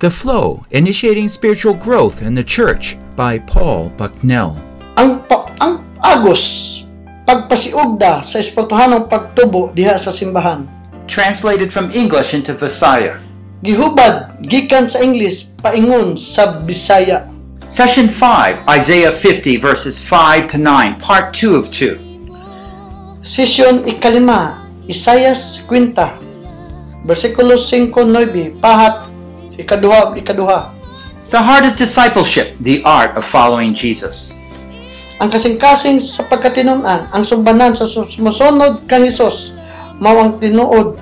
The Flow Initiating Spiritual Growth in the Church by Paul Bucknell. ang pa, ang agos pagpasiugda sa espirituhanong pagtubo diha sa simbahan Translated from English into Visaya. gihubad gikan sa English paingon sa Bisaya Session 5, Isaiah 50, verses 5 to 9, part 2 of 2. Session ikalima Isayas 50 versikulo 5-9 pahat ikaduha ikaduha The heart of discipleship, the art of following Jesus. ang kasing-kasing sa pagkatinunan ang sumbanan sa sumusunod kang Hesus mao ang tinuod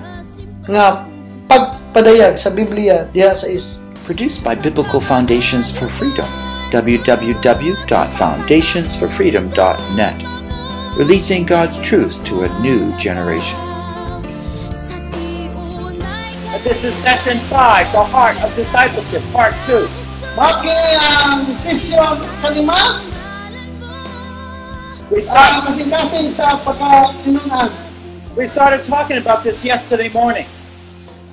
nga pagpadayag sa Biblia diha sa is Produced by Biblical Foundations for Freedom. www.foundationsforfreedom.net. Releasing God's truth to a new generation. This is session five, the heart of discipleship, part two. Maki um, ang session kalima We start, sa pagkatinunan we started talking about this yesterday morning.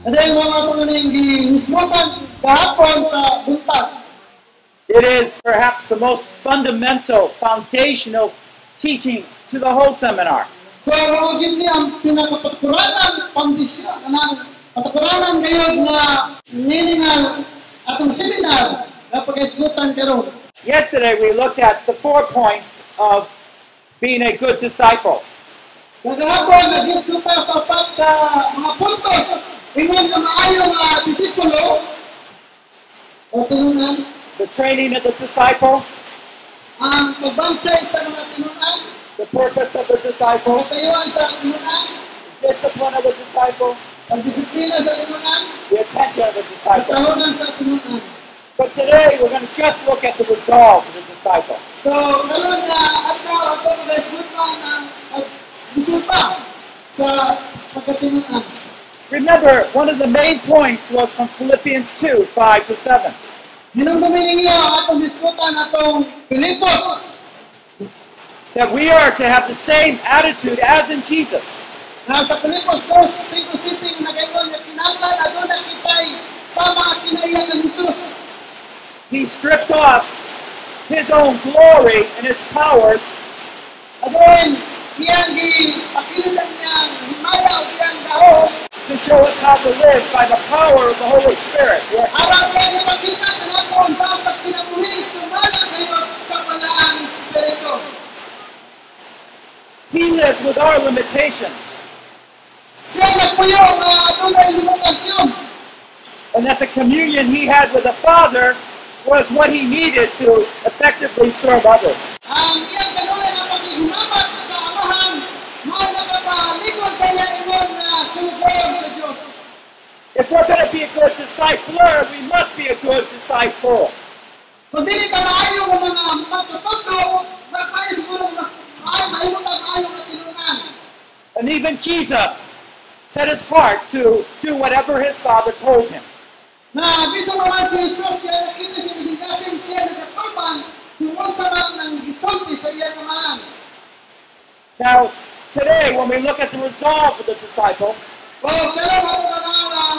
Ada yung mga panganing gihismutan kahapon sa buntag. It is perhaps the most fundamental, foundational teaching to the whole seminar. So, mga gini ang pinakapaturanan, pambisyon, ng paturanan ngayon na meaningal atong seminar na pag-ismutan karon. Yesterday we looked at the four points of being a good disciple. Kagahapon, nag-ismuta sa pagka mga puntos, ingon ka maayo nga disipulo, o tinunan, The training of the disciple, ang pagbansay sa mga tinunan, the purpose of the disciple, sa tinunan, discipline of the disciple, pagdisiplina sa tinunan, the attention of the disciple. katahunan sa tinunan. But today we're going to just look at the resolve of the disciple. So, karon na ato ato ng pagdisipa sa pagkatinunan. Remember, one of the main points was from Philippians 2 5 to 7. Minong gumiling niya ang diskutan atong Pilipos That we are to have the same attitude as in Jesus. Pilipos 2, 5 City na kayo na kinanglan ato na kitay sa mga kinaiya ng Jesus. He stripped off his own glory and his powers Adoon, iyang gipakilitan niya himaya o iyang dahon to show us how to live by the power of the Holy Spirit. Where Araw niya makita na nato ang saan sumala kayo sa palaan Espiritu. he lived with our limitations. Siya nagpuyo na ato na limitasyon. And that the communion he had with the Father was what he needed to effectively serve others. Ang iyang kanunay na paghihumabat sa amahan, mahal na kapalikod sa iya ingon na sugod sa Diyos. If we're going to be a good discipler, we must be a good disciple. Kung dili ka maayo ng mga matututo, mas maayo siguro mas maayo, maayo ka maayo ka tinunan. And even Jesus set his heart to do whatever his Father told him. Na bisan naman si Jesus, kaya nakita si Bisingasin siya nagkatulpan tungkol sa mga nang gisulti sa iya kamahan. Now, today, when we look at the resolve of the disciple, O pero ako kailangan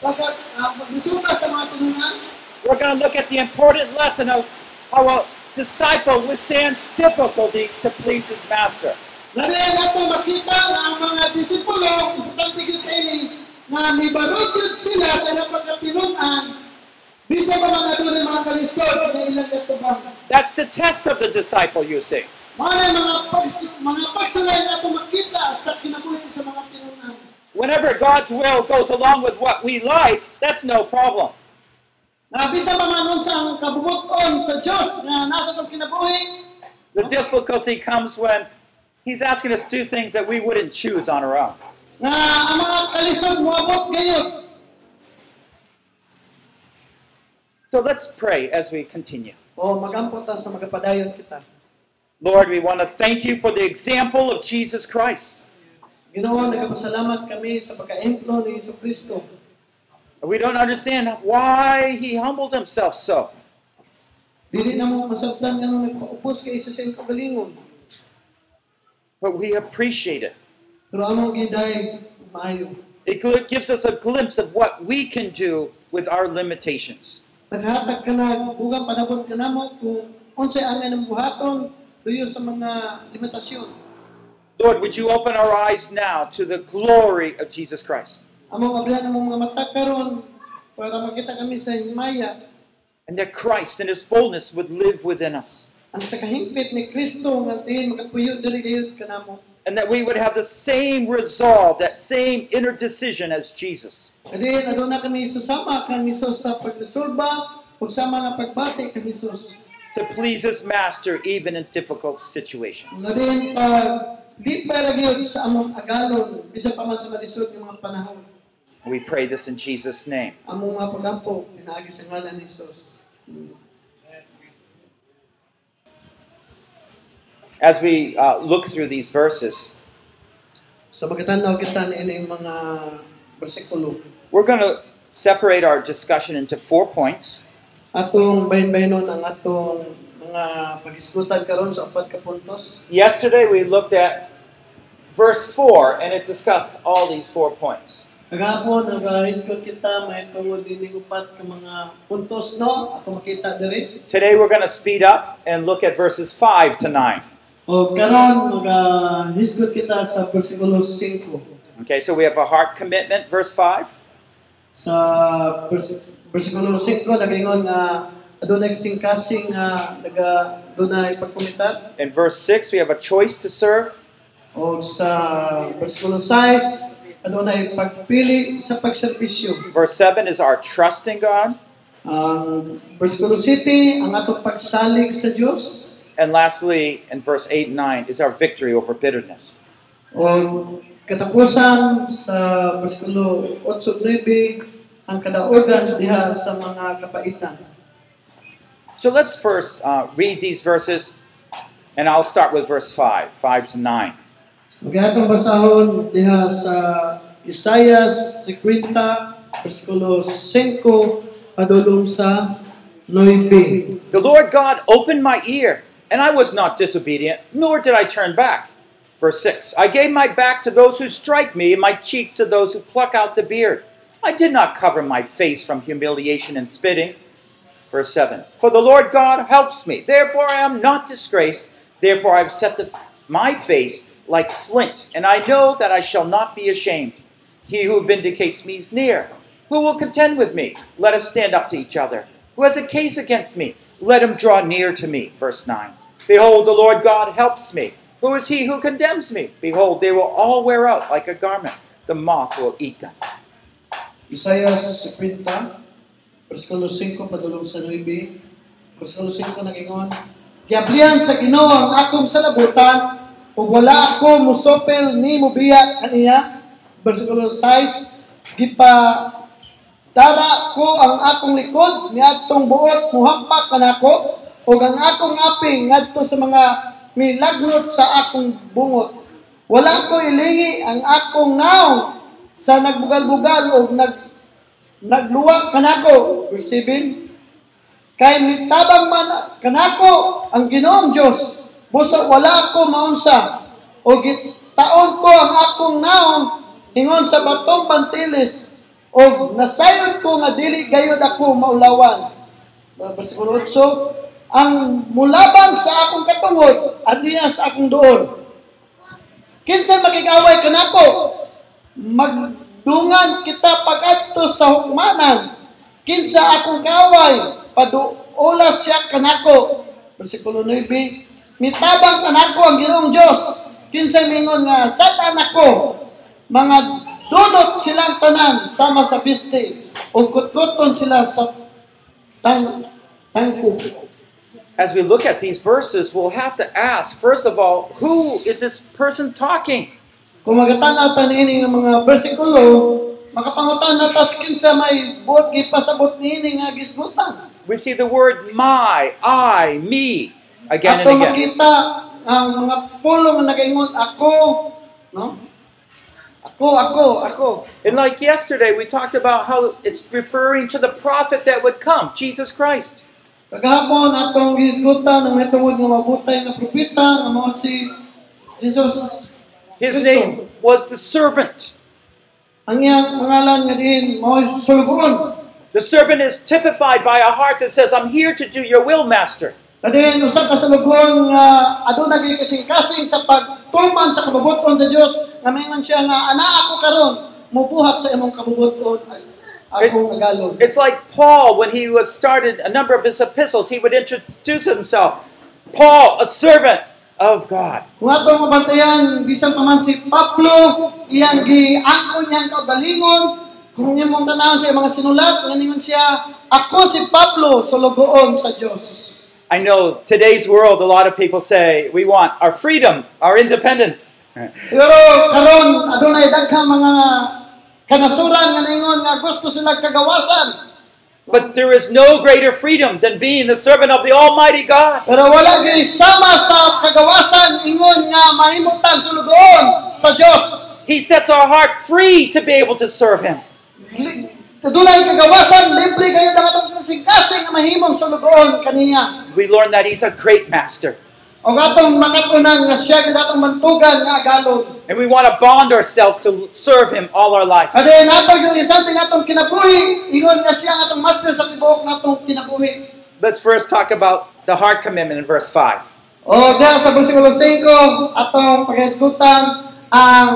pagkat pagdisuta sa mga tinunan, we're going to look at the important lesson of how a disciple withstands difficulties to please his master. Lagi nato makita na ang mga disipulo, importante yun kayo na may barutot sila sa ilang pagkatinunan, bisa pa mga doon mga kalisod na ilang katubang. That's the test of the disciple, you see. Mga mga pags, mga pagsulay na ito makita sa kinabuhi sa mga tinunan. Whenever God's will goes along with what we like, that's no problem. Na bisa pa man nun sa kabubuton sa Diyos na nasa itong kinabuhi, The difficulty comes when He's asking us to do things that we wouldn't choose on our own. na ang mga kalisod muabot gayon. So let's pray as we continue. O magampot sa magapadayon kita. Lord, we want to thank you for the example of Jesus Christ. Ginoo, nagpasalamat kami sa pagka-emplo ni Yesu Kristo. We don't understand why he humbled himself so. Dili na mo masabtan nga nung nagpaupos kay isa sa iyong kagalingon. But we appreciate it. Pero among giday maayo. It gives us a glimpse of what we can do with our limitations. Naghatag ka na, bugang panabot ka na mo kung unsay angay ng buhaton tuyo sa mga limitasyon. Lord, would you open our eyes now to the glory of Jesus Christ? Among abrihan ng mga mata karon para makita kami sa himaya And that Christ in his fullness would live within us. Ang sa kahimpit ni Kristo nga diin makapuyo diri gayud kanamo. And that we would have the same resolve, that same inner decision as Jesus. Kadi aduna kami susama kang Hesus ug sa mga pagbati kang Hesus. To please his master even in difficult situations. Nga din pag di pa ra gyud sa among agalon bisan pa man sa malisod mga panahon. We pray this in Jesus' name. As we uh, look through these verses, Sa pagkatanaw kita ini mga bersikulo we're going to separate our discussion into four points. atong bahin-bahinon ang atong mga pag-isgutan karon sa upat ka puntos. Yesterday we looked at verse 4 and it discussed all these four points. Kagahapon nag-isgot kita may tungod din upat ka mga puntos no ato makita diri. Today we're going to speed up and look at verses 5 to 9. O karon mag-isgot kita sa bersikulo 5. Okay, so we have a heart commitment, verse 5. Sa bersikulo 5 nagingon nga adunay kasing nga naga dunay pagkumitat In verse 6, we have a choice to serve. o sa bersikulo 6 adunay pagpili sa pagserbisyo. Verse 7 is our trust in God. Ang bersikulo 7 ang atong pagsalig sa Dios And lastly, in verse 8 and 9, is our victory over bitterness. o katapusan sa bersikulo 8 ang diha sa mga kapaitan. So let's first uh, read these verses, and I'll start with verse 5, 5 to 9. Magayatong basahon diha sa Isaias 50 bersikulo 5 padulong sa 9. The Lord God opened my ear, and I was not disobedient, nor did I turn back. Verse 6 I gave my back to those who strike me, and my cheeks to those who pluck out the beard. I did not cover my face from humiliation and spitting. Verse 7 For the Lord God helps me, therefore I am not disgraced. Therefore I have set the, my face like flint, and I know that I shall not be ashamed. He who vindicates me is near. Who will contend with me? Let us stand up to each other. Who has a case against me? Let him draw near to me. Verse 9 Behold, the Lord God helps me. Who is he who condemns me? Behold, they will all wear out like a garment. The moth will eat them. Isaias 50 bersikulo 5 padulong sa 9. Bersikulo 5 nagingon, Giablihan sa Ginoo ang akong salabutan ug wala ako musopel ni mobiya kaniya. Bersikulo 6 gipa Dara ko ang akong likod niadtong buot muhampak kanako ug ang akong aping ngadto sa mga milagnot sa akong bungot. Wala ko ilingi ang akong naong sa nagbugal-bugal o nag nagluwag kanako. Verse 7. Kay mitabang man kanako ang Ginoong Dios. Busa wala ako maunsa. O gitaon ko ang akong naong ingon sa batong pantilis. O nasayod ko nga dili gayud ako maulawan. Versikulo 8. Ang mulaban sa akong katungod, aniya sa akong doon. Kinsa makikaway kanako? magdungan kita pagadto sa hukmanan. Kinsa akong kaway, paduola siya kanako. Versikulo 9, mitabang kanako ang Ginoong Dios. Kinsa mingon nga satan ako, mga dudot silang tanan sama sa piste o kutkuton sila sa tang tangko. As we look at these verses, we'll have to ask, first of all, who is this person talking? Kung magatanaw ta niini nga mga bersikulo, makapangutan na tas kinsa may buot gipasabot niini nga gisgutan. We see the word my, I, me, again Ato and again. makita ang mga pulong nga nagaingon ako, no? Oh, ako, ako, ako. And like yesterday, we talked about how it's referring to the prophet that would come, Jesus Christ. Kagahapon atong gisgutan ang natungod nga mabutay nga propeta nga mao si Jesus. His name was the servant. Ang iyang pangalan nga diin mao si The servant is typified by a heart that says, I'm here to do your will, Master. Kadin usa ka sa lugon nga aduna gyud kasing-kasing sa pagtuman sa kabubuton sa Dios nga mingon siya nga ana ako karon mubuhat sa imong kabubuton ay akong nagalon. It's like Paul, when he was started a number of his epistles, he would introduce himself. Paul, a servant of God. Kung atong mabantayan bisan pa man si Pablo iyang giangkon niyang kaugalingon kung imong tanawon sa mga sinulat nga ningon siya ako si Pablo sa lugoon sa Dios. I know today's world, a lot of people say, we want our freedom, our independence. Siguro karon adunay daghang mga kanasuran nga ningon nga gusto sila kagawasan. But there is no greater freedom than being the servant of the Almighty God. Pero wala gyud sama sa kagawasan ingon nga mahimutan sa sa Dios. He sets our heart free to be able to serve Him. Kadulay kagawasan libre kayo ang atong kasing-kasing mahimong sa lugoon kaniya. We learn that He's a great master. O atong makatunan nga siya gyud atong mantugan nga agalon. And we want to bond ourselves to serve Him all our lives. Ade nato yung isang ting atong kinabuhi ingon nga siya ang atong master sa tibuok natong kinabuhi. Let's first talk about the heart commitment in verse 5. O diya sa bersikulo 5 atong paghisgutan ang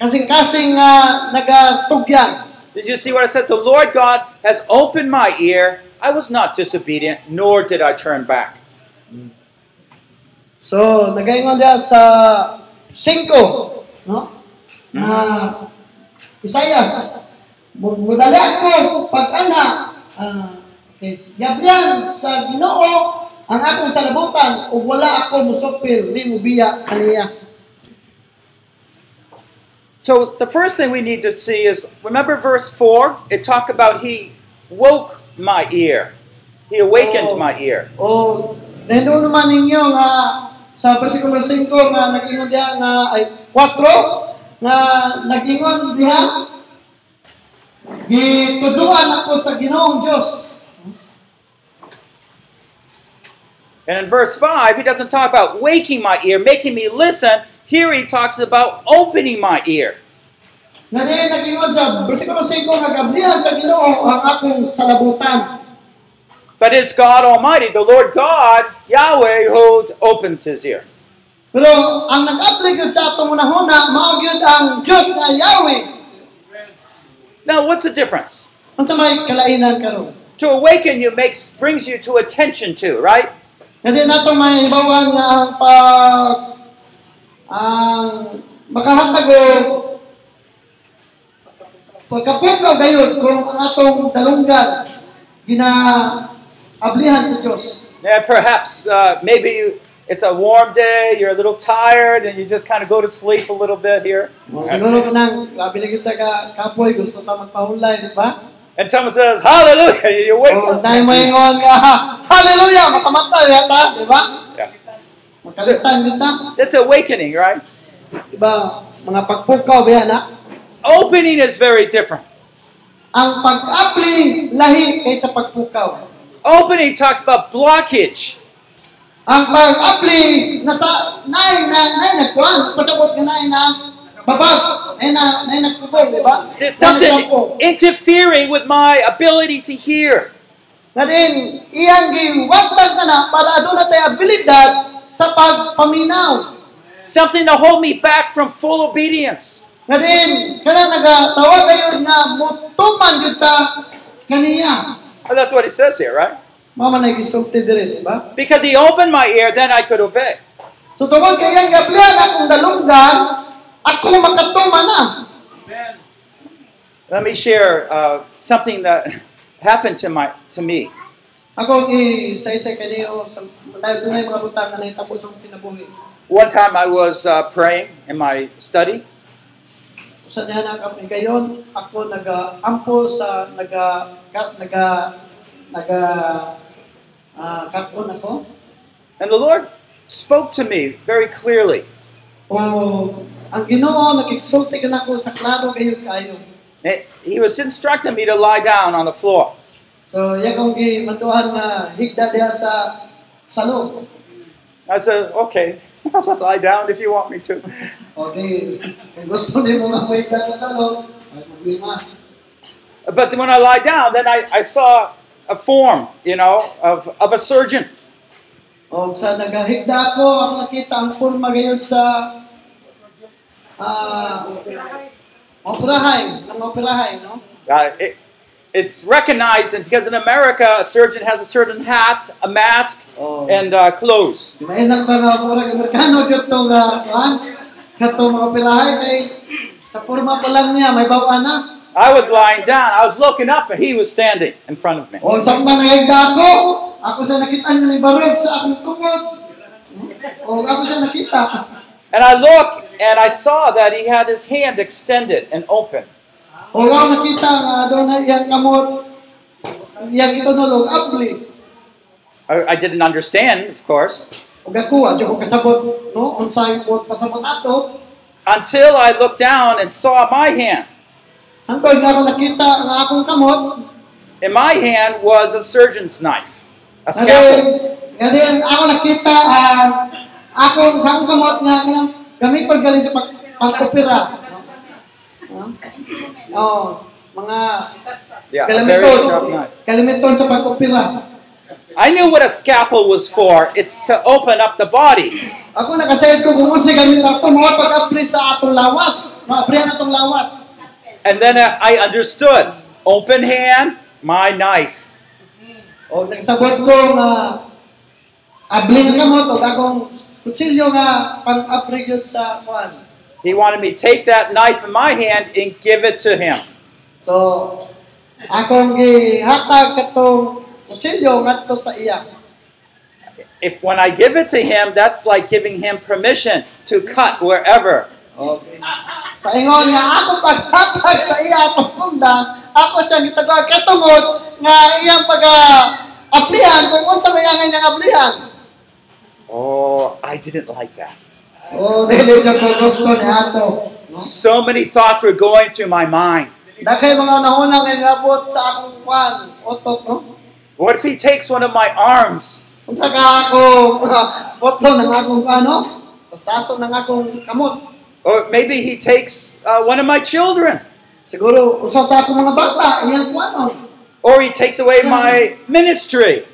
kasing-kasing nga nagatugyan. Did you see what it says? The Lord God has opened my ear. I was not disobedient, nor did I turn back. So, nagaingon diya sa 5, no? Na Isayas, mudali ako pag-ana, ah, okay, yabyan sa Ginoo ang akong salabutan ug wala ako musupil ni mubiya kaniya. So the first thing we need to see is remember verse 4? It talked about he woke my ear. He awakened Oh. my ear. Oh, nendo naman ninyo nga sa bersikulo 5 nga nagingon diha nga ay 4 nga nagingon diha gituduan ako sa Ginoong Dios. And in verse 5, he doesn't talk about waking my ear, making me listen. Here he talks about opening my ear. Nga nagingon sa bersikulo 5 nga gablihan sa Ginoo ang akong salabutan. But it's God Almighty, the Lord God, Yahweh, who opens his ear. Pero ang nag-apply gyud sa atong unahuna mao gyud ang Dios nga Yahweh. Now, what's the difference? Unsa may kalainan karon? To awaken you makes brings you to attention to, right? Kasi nato may hibawan nga ang pag ang makahatag pagkapukaw gayud kung ang atong dalunggan gina ablihan sa Dios. Yeah, perhaps uh, maybe you, it's a warm day, you're a little tired, and you just kind of go to sleep a little bit here. O, siguro kanang labi na kita ka kapoy gusto ta magpahulay, di ba? And someone says, Hallelujah, you wake O up. nay moingon nga hallelujah makamatay yata, di ba? Yeah. Makalitan kita, It's awakening, right? di? Mga pagpukaw ba yan. Opening is very different. Ang pag-apply lahi kaysa pagpukaw. Opening talks about blockage. Ang nasa nay na nay nagkuan pasabot ka nay na babag nay na nay nagkusog di ba? There's something interfering with my ability to hear. Na din iyang giwagtag na na para aduna tay abilidad sa pagpaminaw. Something to hold me back from full obedience. Na din kana nagatawag gayud nga mutuman kaniya. That's what he says here, right? Mama na gisulti dire di ba? Because he opened my ear, then I could obey. So tungod kay iyang gablihan akong dalunggan ako makatuman na. Let me share uh, something that happened to my to me. Ako gi-say-say kaniyo sa dunay mga butang na sa akong kinabuhi. One time I was uh, praying in my study, Usa niya na kami gayon, ako naga-ampo sa naga naga naga katon ako. and the Lord spoke to me very clearly. O ang Ginoo nakigsulti ka nako sa klaro kayo kayo. He was instructing me to lie down on the floor. So iya kong gimanduhan nga higda diha sa salong. I said, "Okay, I'll lie down if you want me to." Okay, gusto ni mo nga mo higda sa salong, ay problema. But when I lie down, then I, I saw a form, you know, of, of a surgeon. O sa nagahigda ako, ako nakita ang forma gayon sa ah operahay, ang operahay, no? Uh, it, it's recognized and because in America, a surgeon has a certain hat, a mask, Oh. and uh, clothes. Mainak ba nga po rin Amerikano dito nga kuhan? Katong mga operahay kay sa forma pa lang niya, may bawa na. I was lying down. I was looking up, and he was standing in front of me. O sa mga nagahigda ako, ako sa nakita niya ni Barog sa akong tungod. O ako sa nakita. And I look, and I saw that he had his hand extended and open. O nakita nga doon na iyang kamot, iyang abli. I, I didn't understand, of course, ah, diyo ko kasabot, no? Unsay mo pasabot ato. until I looked down and saw my hand. Hangtod nga ako nakita ang akong kamot. In my hand was a surgeon's knife, a scalpel. ngadi ang ako nakita ang akong sa kamot nga gamit pag galing sa pag pag-opera. No? Oh, mga Yeah, a very sharp kalamiton. knife. Kalamiton sa pag-opera. I knew what a scalpel was for. It's to open up the body. Ako nakasayad ko kung unsa gamit ato mo pag-apri sa atong lawas. Ma-apri na atong lawas. And then uh, I understood. Open hand, my knife. O nagsabot ko nga abli nga kamot o akong kutsilyo nga pang-apri sa kuan. He wanted me to take that knife in my hand and give it to him. So, akong gihatag katong kutsilyo ngadto sa iya. If when I give it to him, that's like giving him permission to cut wherever. Sa ingon nga ako paghatag sa iya pagpunda, ako siya gitagwa katungod nga iyang pag aplihan kung unsa may angay niyang aplihan. Oh, I didn't like that. O dili jud ko gusto ni ato. So many thoughts were going through my mind. Dakay mga nahuna nga ngabot sa akong kwan, otok no. What if he takes one of my arms? Unsa ka ako potlo ng akong ano? Bastaso ng akong kamot. Or maybe he takes uh, one of my children. Siguro usa sa akong mga bata iyang kuanon. Or he takes away my ministry.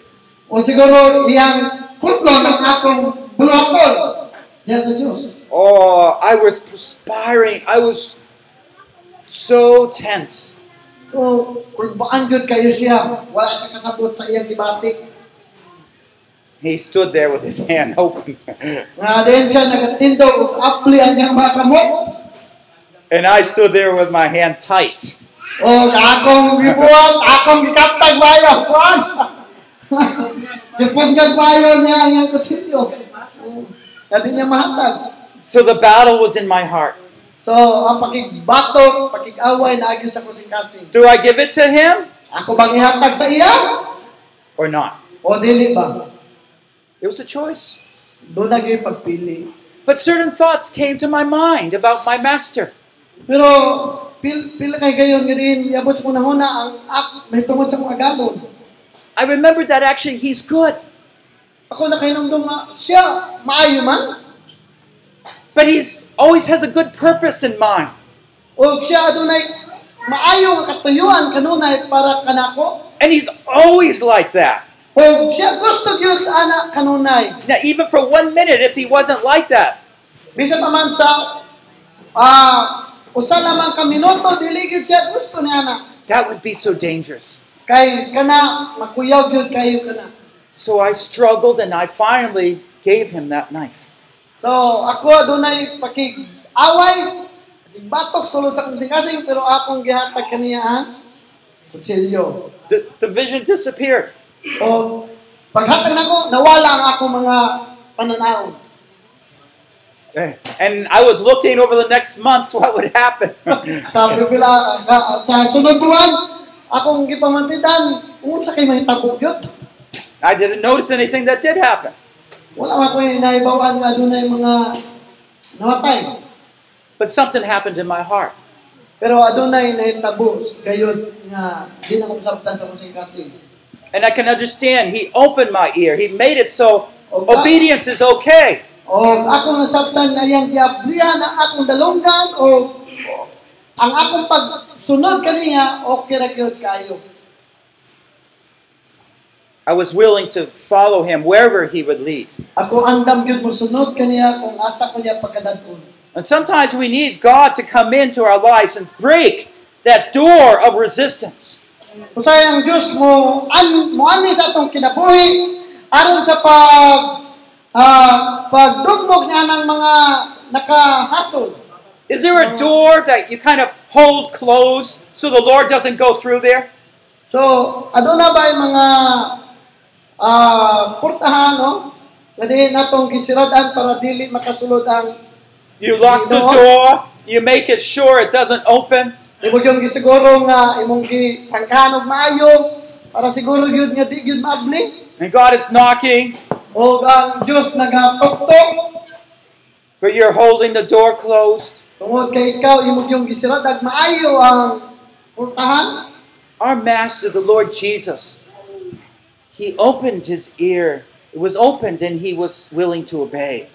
O siguro iyang putlo ng akong bulakon. Yan sa Oh, I was perspiring. I was so tense. So, kung baan jud kayo siya, wala siya kasabot sa iyang gibati. He stood there with his hand open. Nga din siya nagatindog og apli ang iyang mga kamot. and I stood there with my hand tight. Oh, O akong gibuhat, akong gikaptag bayo. Kuan. Gipungkag bayo niya ang iyang kutsilyo. Kadi niya mahatag. So the battle was in my heart. So, ang pakig-away na agyon sa kusing-kasing. Do I give it to him Ako bang ihatag sa iya? or not? O dili ba? It was a choice. Doon na gyud pagpili. But certain thoughts came to my mind about my master. Pero pil pila kay gayon yabot sa kunahuna ang ak sa kong agalon. I remembered that actually he's good, Ako na kay nungdong nga siya maayo man. but he's always has a good purpose in mind. O siya adunay maayo nga katuyuan kanunay para kanako. And he's always like that. O siya gusto gyud ana kanunay. Now, even for one minute, if he wasn't like that, Bisan pa man sa ah usa lamang ka minuto dili gyud siya gusto niya na. that would be so dangerous. Kay kana makuyaw gyud kayo kana. So I struggled and I finally gave him that knife. So ako adunay pakig away batok sulod sa kasing pero akong gihatag kaniya ang kutsilyo. The, the vision disappeared. O paghatag nako nawala ang akong mga pananaw. Eh, And I was looking over the next months what would happen. Sa pila sa sunod buwan akong gipamantidan unsa kay mahitabo gyud. I didn't notice anything that did happen. Wala man ko naibawan nga dunay mga namatay. But something happened in my heart. Pero ah, adunay nahitabo gayon nga di na ko sa kusing kasing. And I can understand. He opened my ear. He made it so oh, obedience is okay. O akong nasabtan yang giablihan ang akong dalunggan o o ang akong pag sunod kaniya okay ra kayo. I was willing to follow him wherever he would lead. Ako andam gyud mo sunod kaniya kung asa ko niya pagkadadon. And sometimes we need God to come into our lives and break that door of resistance. Usay ang Dios mo an mo ani sa atong kinabuhi aron sa pag ah pagdugmok niya ng mga nakahasol. Is there a door that you kind of hold closed so the Lord doesn't go through there? So, aduna ba mga ah portahan no? Kadi natong kisiradan para dili makasulod ang You lock the door, you make it sure it doesn't open, imo yung gisiguro nga imong gi pangkanog maayo para siguro gyud nga di gyud maabli. And God is knocking, o ang Dios nagapoktok. But you're holding the door closed. tungod kay ikaw imo yung gisiradag maayo ang portahan. Our Master, the Lord Jesus, He opened His ear. It was opened and He was willing to obey.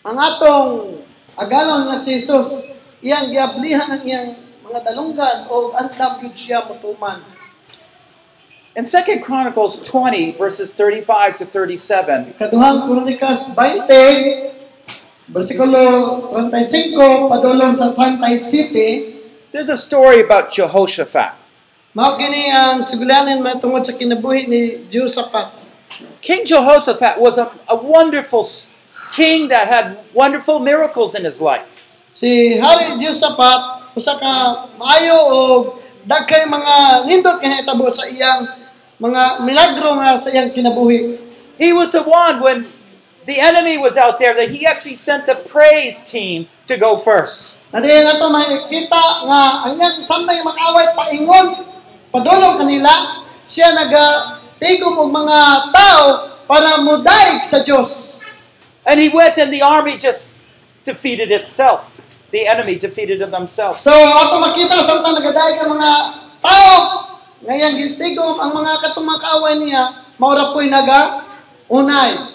ang atong agalon nga si Jesus iyang giablihan ang iyang mga dalunggan o andam siya motuman In 2 Chronicles 20, verses 35 to 37, Kaduhang Kronikas 20, versikulo 35, padulong sa 37, there's a story about Jehoshaphat. Mao kini ang sigulanan matungod sa kinabuhi ni Josaphat. King Jehoshaphat was a, a wonderful king that had wonderful miracles in his life. Si Hari Josaphat, usa ka maayo o dagkay mga nindot nga hitabo sa iyang mga milagro nga sa iyang kinabuhi. He was the one when the enemy was out there that he actually sent the praise team to go first. Nadiyan nato makikita nga ang iyang samtang makaway paingon, padulong kanila, siya nagatigom og mga tao para mudaig sa Dios. And he went and the army just defeated itself. The enemy defeated it themselves. So ato makita samtang nagadaig ang mga tao, ngayon gitigom ang mga katong mga kaaway niya, maura po'y naga unay.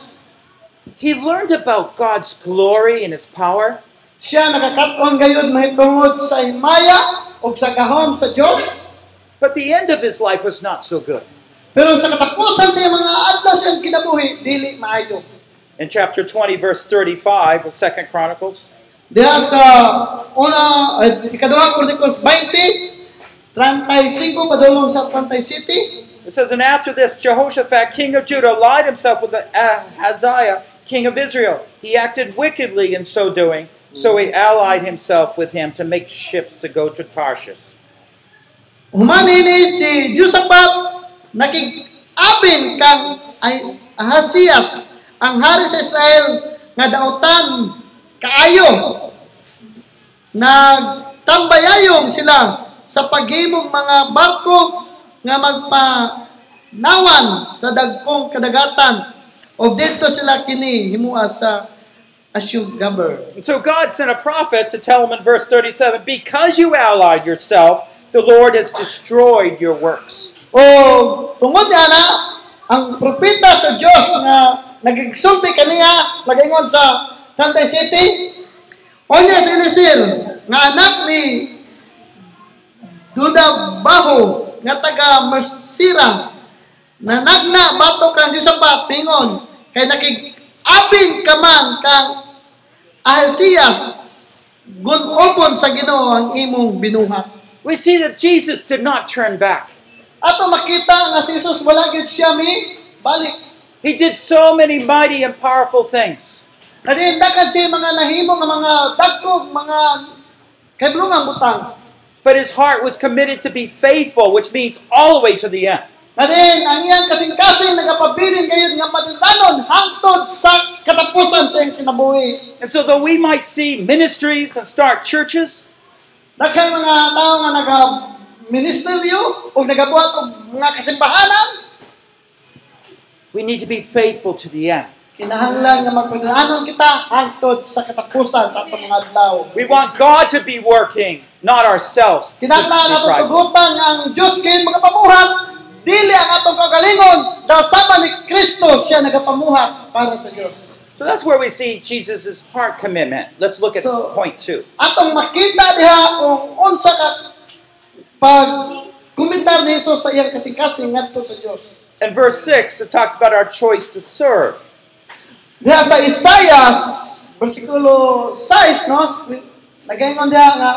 He learned about God's glory and his power. Siya nagakaton gayud mahitungod sa himaya o sa gahom sa Dios. But the end of his life was not so good. Pero sa katapusan sa mga adlaw siyang kinabuhi, dili maayo. In chapter 20, verse 35 of 2 Chronicles, Diha sa una, ikaduhang Kronikos 20, 35 padulong sa 37. it says, And after this, Jehoshaphat, king of Judah, allied himself with Ahaziah, king of Israel. He acted wickedly in so doing, so he allied himself with him to make ships to go to Tarshish. Humani ni si Josaphat nakig-abin kang ay Ahasias. Ang hari sa Israel nga dautan kaayo. Nagtambayayong sila sa paghimong mga barko nga magpanawan sa dagkong kadagatan. O dito sila kini himua sa Asyugaber. And so God sent a prophet to tell him in verse 37 Because you allied yourself, the Lord has destroyed your works. O tungod niya na ang propeta sa Dios nga nagigsulti kaniya lagingon sa Tantay City o niya si Elisir nga anak ni Duda Baho nga taga Mersira na nagna bato kang sa pingon kay nakig abing kaman kang Ahasias gunupon sa Ginoo ang imong binuhat We see that Jesus did not turn back. Ato makita nga si Jesus wala gyud siya mi balik. He did so many mighty and powerful things. Kadi dakan siya mga nahimo nga mga dagkog mga kadlungang butang. But his heart was committed to be faithful, which means all the way to the end. Kadi ang iyang kasing-kasing nagapabilin gayud nga matutanon hangtod sa katapusan sa kinabuhi. And so, though we might see ministries and start churches, Daghan mga tao nga naga ministeryo o nagabuhat og mga kasimbahanan, we need to be faithful to the end. kinahanglan nga magpadanon kita hangtod sa katapusan sa atong mga adlaw. We want God to be working, not ourselves. Kinahanglan nato tugutan ang Dios kay magapamuhat dili ang atong kagalingon sa sama ni Kristo siya nagapamuhat para sa Dios. So that's where we see Jesus' heart commitment. Let's look at So- point two. Atong makita diha kung unsa ka pag kumitar ni Jesus sa iyang kasing-kasing ngadto sa Dios. In verse 6, it talks about our choice to serve. Diha sa Isaias versikulo 6 no nagaingon diha nga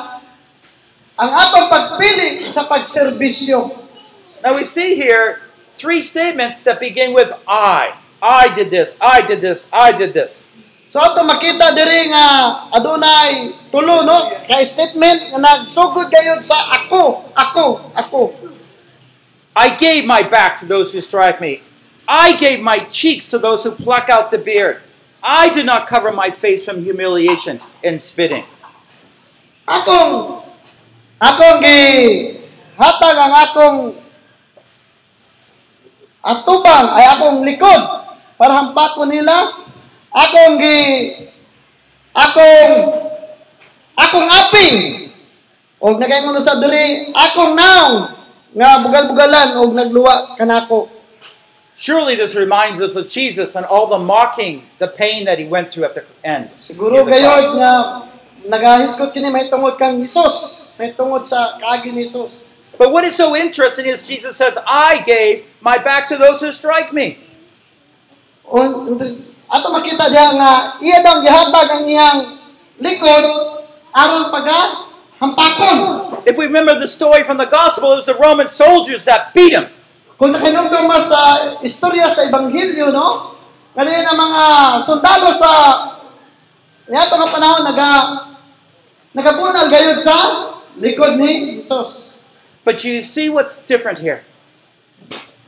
ang atong pagpili sa pagserbisyo. Now we see here three statements that begin with I. I did this, I did this, I did this. So ato makita diri nga adunay tulo no ka statement nga nagsugod gayud sa ako, ako, ako. I gave my back to those who strike me. I gave my cheeks to those who pluck out the beard. I did not cover my face from humiliation and spitting. Akong akong gi hatag ang akong atubang ay akong likod para nila. Akong gi akong akong aping nagaingon sa diri akong naong nga bugal-bugalan og nagluwa kanako. Surely this reminds us of Jesus and all the mocking, the pain that he went through at the end. Siguro of the gayod cross. nga nagahiskot kini may tungod kang Hesus, may tungod sa kaagi ni Hesus. But what is so interesting is Jesus says, I gave my back to those who strike me. On ato makita diha nga iya daw gihatag ang iyang likod aron paga hampakon. If we remember the story from the gospel, it was the Roman soldiers that beat him. Kung nakinugtong mas sa istorya sa ebanghelyo no, kani na mga sundalo sa niadto nga panahon naga nagabunal gayud sa likod ni Hesus. But you see what's different here?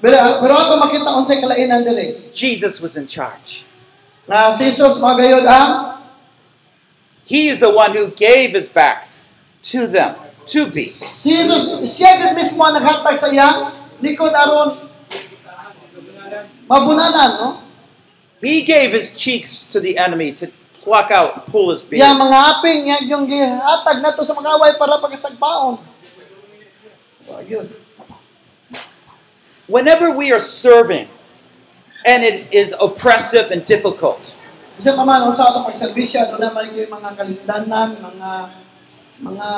Pero, pero ato makita unsay kalainan diri. Jesus was in charge. Na si Jesus magayod ang He is the one who gave his back to them to. Si Jesus, siya gid mismo ang naghatag sa iyang likod aron mabunanan, no? He gave his cheeks to the enemy to pluck out, pull his beard. Iyang mga aping, iyang yung gihatag nato sa mga away para pagasagpaon. So, yun. Whenever we are serving and it is oppressive and difficult, Kasi pa man, unsa ato pagserbisyo, doon naman yung mga kalisdanan, mga mga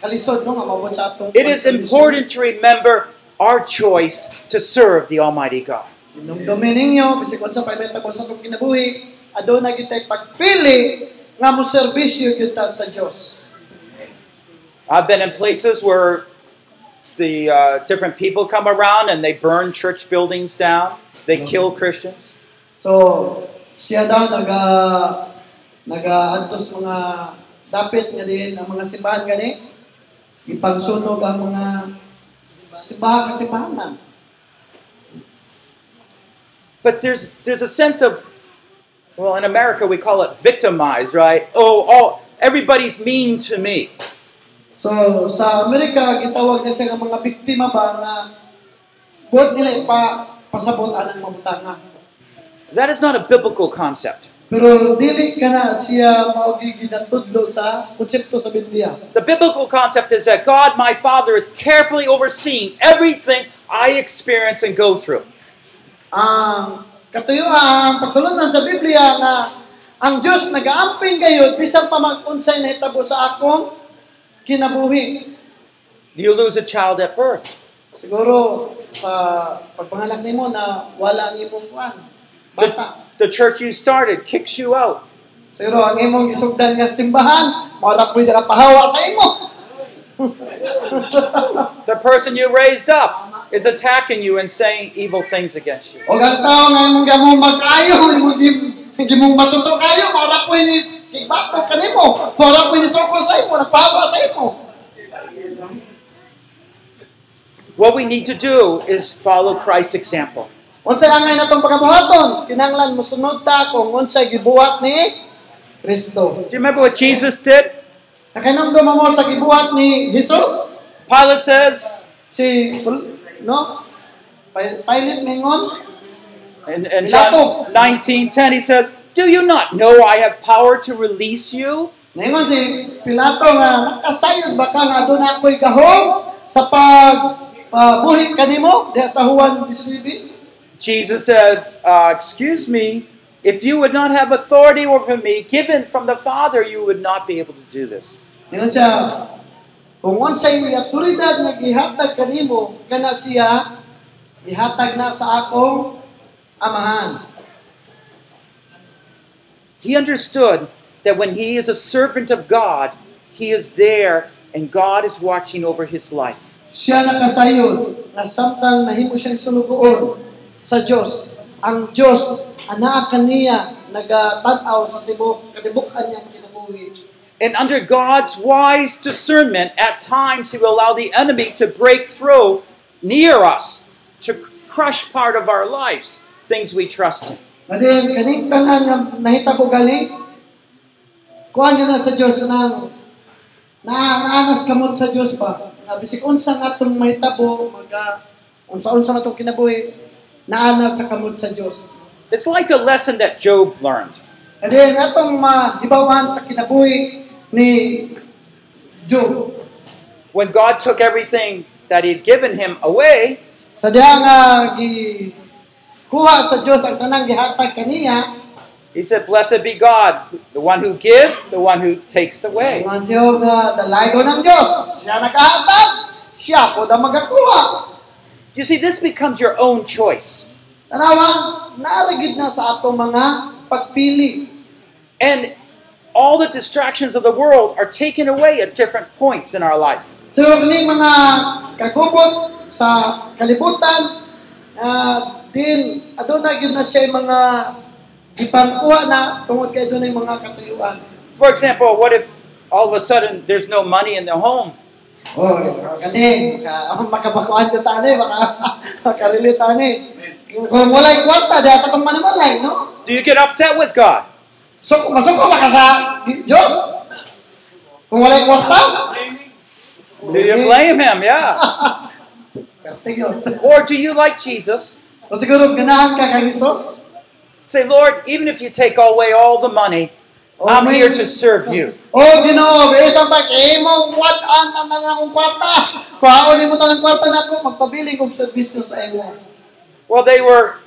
kalisod, no, nga mabot sa atong it is important to remember our choice to serve the Almighty God. Sinumdumi ninyo, bisig unsa pa ko sa atong kinabuhi, aduna kitay pagpili nga mo serbisyo kita sa Dios. I've been in places where the uh, different people come around and they burn church buildings down, they kill Christians. So, siya daw naga nagaadtos mga dapit nga din ang mga simbahan gani ipangsunog ang mga simbahan simbahan But there's there's a sense of well, in America we call it victimized, right? Oh, oh, everybody's mean to me. So, sa Amerika, gitawag na siya ng mga biktima ba na buhat nila ipa pasabot ang mamutanga. That is not a biblical concept. Pero dili ka na siya maugigi na tudlo sa konsepto sa Biblia. The biblical concept is that God, my Father, is carefully overseeing everything I experience and go through. ang katuyuan, ang pagtulunan sa Biblia nga ang Diyos nagaamping gayud bisan pa mag-unsay nahitabo sa akong kinabuhi. You lose a child at birth. Siguro sa pagpanganak nimo na wala ang imong kuan. Bata. The church you started kicks you out. Siguro ang imong gisugdan nga simbahan, mara pwede ka pahawa sa imo. The person you raised up is attacking you and saying evil things against you. O ang tao nga imong gamong magkayo, imong gim- gimong matuto kayo, mara pwede kibato kanimo, mara pwede sokol sa imo, nagpahawa sa imo. What we need to do is follow Christ's example. Unsay angay natong pagkabuhaton? Kinahanglan mosunod ta kung unsay gibuhat ni Kristo. Do you remember what Jesus did? Nakanamdum mo sa gibuhat ni Jesus? Pilate says Si no? Pi- Pilate mingon, in, in John 19:10, he says, Do you not know I have power to release you? Ningon si Pilato nga nakasayod ba ka nga aduna ako'y gahom sa pag pabuhi kanimo diha sa Juan 19? Jesus said, uh, Excuse me, if you would not have authority over me given from the Father, you would not be able to do this. Ningon siya, Kung unsay autoridad nga gihatag kanimo, kana siya gihatag na sa akong amahan. He understood that when he is a servant of God, he is there and God is watching over his life. Siya nakasayon nga samtang nahimo siyang sulugoon sa Dios. Ang Dios anaa kaniya nagatanaw sa tibok katibukan niyang kinabuhi. And under God's wise discernment, at times he will allow the enemy to break through near us, to crush part of our lives, things we trust in. Nga din, kaning tanan nga nahitabo galing, nyo na sa Diyos na na naanas kamot sa Diyos ba? Na bisik unsa nga itong mahitabo, maga, unsa-unsa na itong kinabuhi, naanas sa kamot sa Diyos. It's like the lesson that Job learned. Nga din, atong mahibawan sa kinabuhi ni Job. When God took everything that he had given him away, Sa nga gi kuha sa Diyos ang tanang gihatag kaniya, he said, Blessed be God, the one who gives, the one who takes away. Ang Diyos ah, nga dalago ng Diyos, siya nakahatag, siya po na magakuha. You see, this becomes your own choice. Tanawa, naalagid na sa atong mga pagpili. And all the distractions of the world are taken away at different points in our life. So, mga kagubot sa kalibutan, uh, din, aduna gyud na siya mga ipangkuha na tungod kay adunay mga katuyuan. For example, what if all of a sudden there's no money in the home? Oh, kani, maka, makabakuan ka tani, maka, makarelate tani. Kung walay kwarta, diya sa kong manimalay, no? Do you get upset with God? So, masuko ba ka sa Diyos? Kung walay kwarta? Do you blame Him? Yeah. Or do you, like Jesus, O siguro, ganahan ka kay Jesus? say, Lord, even if you take away all the money, I'm here to serve you? O, ginoo, isang pag, eh what ang mga akong kwarta? Kuhaon mo tanang kwarta na ako, magpabiling kong servisyo sa imo. Well, they were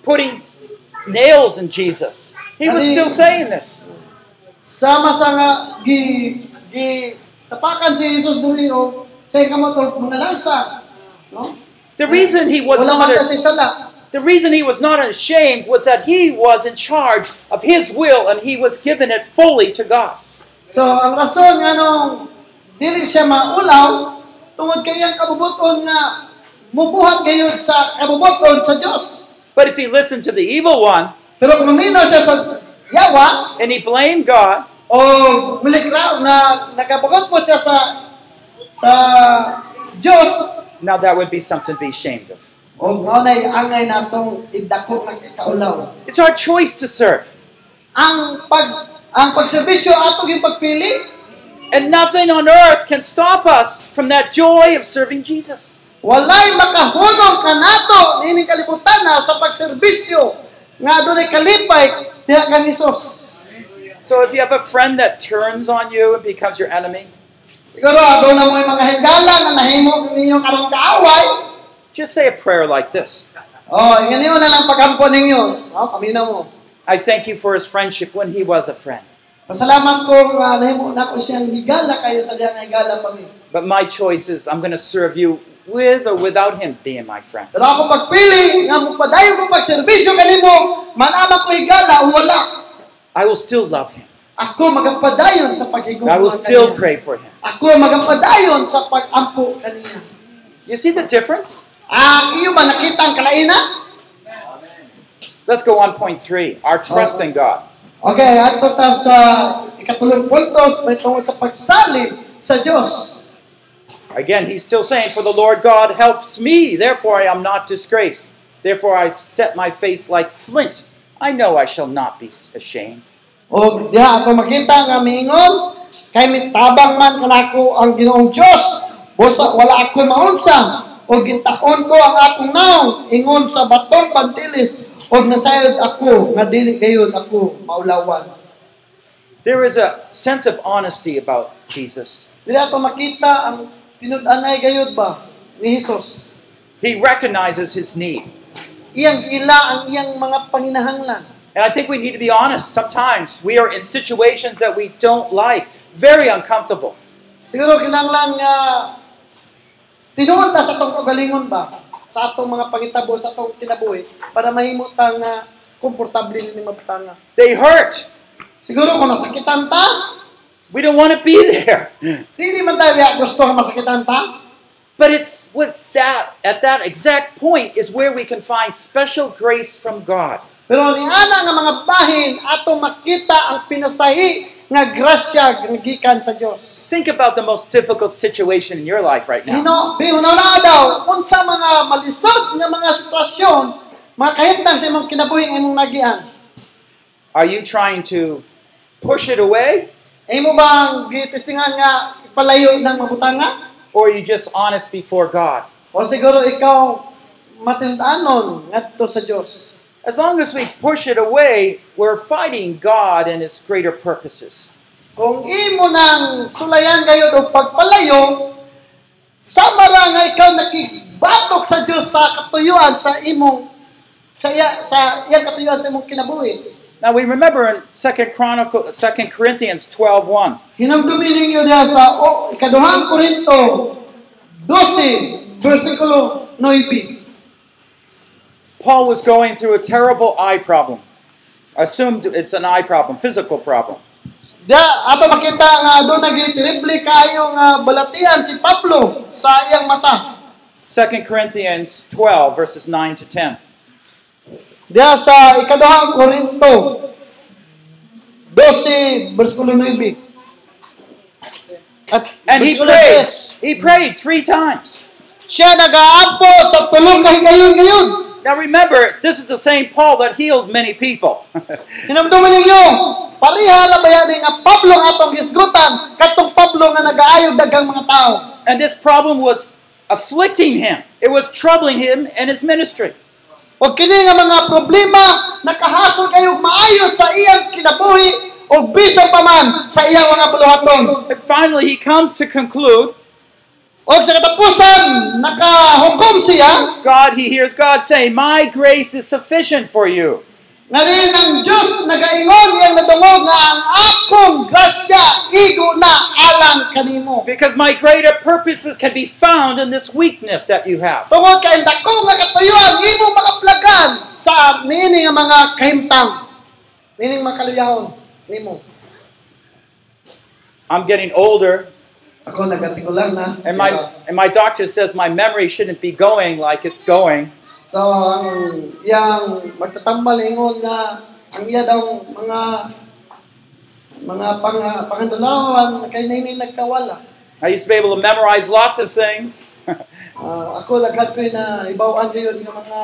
putting nails in Jesus. He was still saying this. Sama sa nga, gi, gi, tapakan si Jesus duli, o, sa kamo to, mga lansa. No? The reason he was not sala. the reason he was not ashamed was that he was in charge of his will and he was given it fully to God. So, ang rason nga nung dili siya maulaw, tungod kay ang kabubuton nga mubuhat gayud sa kabubuton sa Dios. But if he listened to the evil one Pero kung siya sa yawa, and he blamed God, o mulikraw na nagabugot po siya sa sa Dios, now that would be something to be ashamed of. o mao na angay natong idako nga kaulaw. It's our choice to serve. Ang pag ang pagserbisyo ato yung pagpili, And nothing on earth can stop us from that joy of serving Jesus. Walay makahunong kanato kalibutan na sa pagserbisyo nga kalipay diha kang Hesus. So if you have a friend that turns on you and becomes your enemy, Siguro na mo mga higala nga nahimo ninyo karong kaaway. just say a prayer like this. Oh, ingani mo na lang paghampo ninyo. Oh, paminaw mo. I thank you for his friendship when he was a friend. Pasalamat ko nga nahimo na ko siyang higala kayo sa diha nga higala pa mi. But my choice is I'm going to serve you with or without him being my friend. Pero ako pagpili nga mupadayon ko pagserbisyo kanimo, manama ko higala o wala. I will still love him. Ako magapadayon sa pagigugma I will still pray for him. Ako magapadayon sa pagampo kaniya. You see the difference? Ah, iyo ba nakita ang kalaina? Let's go on point three our trust in God. Okay, ato ta sa ikatulong puntos may tungkol sa pagsali sa Dios. Again, he's still saying, For the Lord God helps me, therefore I am not disgraced. Therefore I set my face like flint. I know I shall not be ashamed. O diha ako makita nga miingon kay mitabang man kanako ang Ginoong Dios. Busa wala ako maunsa o gitaon ko ang akong naong ingon sa batong pantilis o nasayod ako nga dili gayud ako maulawan. There is a sense of honesty about Jesus. Dili ato makita ang tinud-anay gayud ba ni Hesus. He recognizes his need. Iyang ila ang iyang mga panginahanglan. And I think we need to be honest. Sometimes we are in situations that we don't like, very uncomfortable. Siguro kinanglan nga ah, tinuod ta sa atong kagalingon ba sa atong mga pangitabo sa atong kinabuhi eh, para mahimo ta nga ah, komportable ni mabutanga. They hurt. Siguro kung nasakitan ta, We don't want to be there. dili man tayo gusto masakitan ta. But it's with that at that exact point is where we can find special grace from God. Pero ni ana nga mga bahin ato makita ang pinasahi nga grasya gikan sa Dios. Think about the most difficult situation in your life right now. Hino, bihunaw na daw, unsa mga malisod nga mga sitwasyon, mga kahintang sa imong kinabuhi nga imong nagian. Are you trying to push it away Imo bang gitistingan nga ipalayo ng mabutanga? or are you just honest before God? O siguro ikaw matindanon ngadto sa Dios. As long as we push it away, we're fighting God and His greater purposes. Kung imo nang sulayan kayo o pagpalayo, sama ra nga ikaw nakibatok sa Dios sa katuyuan sa imong sa iya sa iyang katuyuan sa imong kinabuhi. Now we remember in 2 Chronicle 2 Corinthians 12:1. Hinamdumi ninyo diha sa ikaduhang Korinto 12 versikulo 9. Paul was going through a terrible eye problem. Assumed it's an eye problem, physical problem. Diya ato makita nga doon nagitirible kayo nga balatian si Pablo sa iyang mata. 2 Corinthians 12 verses 9 to 10. Diya sa ikaduhang Korinto 12 versikulo 9. At And he prayed. He prayed three times. Siya nagaampo sa tulong kahigayon-gayon. Now remember, this is the same Paul that healed many people. Hinamduman ninyo, pariha lang ba eh, Pablo nga atong hisgutan, katong Pablo nga nagaayog dagang mga tao. and this problem was afflicting him. It was troubling him and his ministry. O kini nga mga problema, nakahasol kayo maayo sa iyang kinabuhi o bisan pa man sa iyang mga buluhaton. And finally, he comes to conclude O sa katapusan, nakahukom siya, God, he hears God say, My grace is sufficient for you. nga rin ang Diyos nagaingon iyang nadungog nga ang akong grasya igo na alang kanimo. Because my greater purposes can be found in this weakness that you have. Tungod kay dako nga katuyuan imo makaplagan sa niini nga mga kahimtang. Nining mga kaluyahon nimo. I'm getting older, Ako nagatikulan na. And my and my doctor says my memory shouldn't be going like it's going. So ang iyang magtatambal ingon nga ang iya daw mga mga pang pangandulawan kay nini nagkawala. I used to be able to memorize lots of things, Ah, ako lagad ko na ibawaan nga mga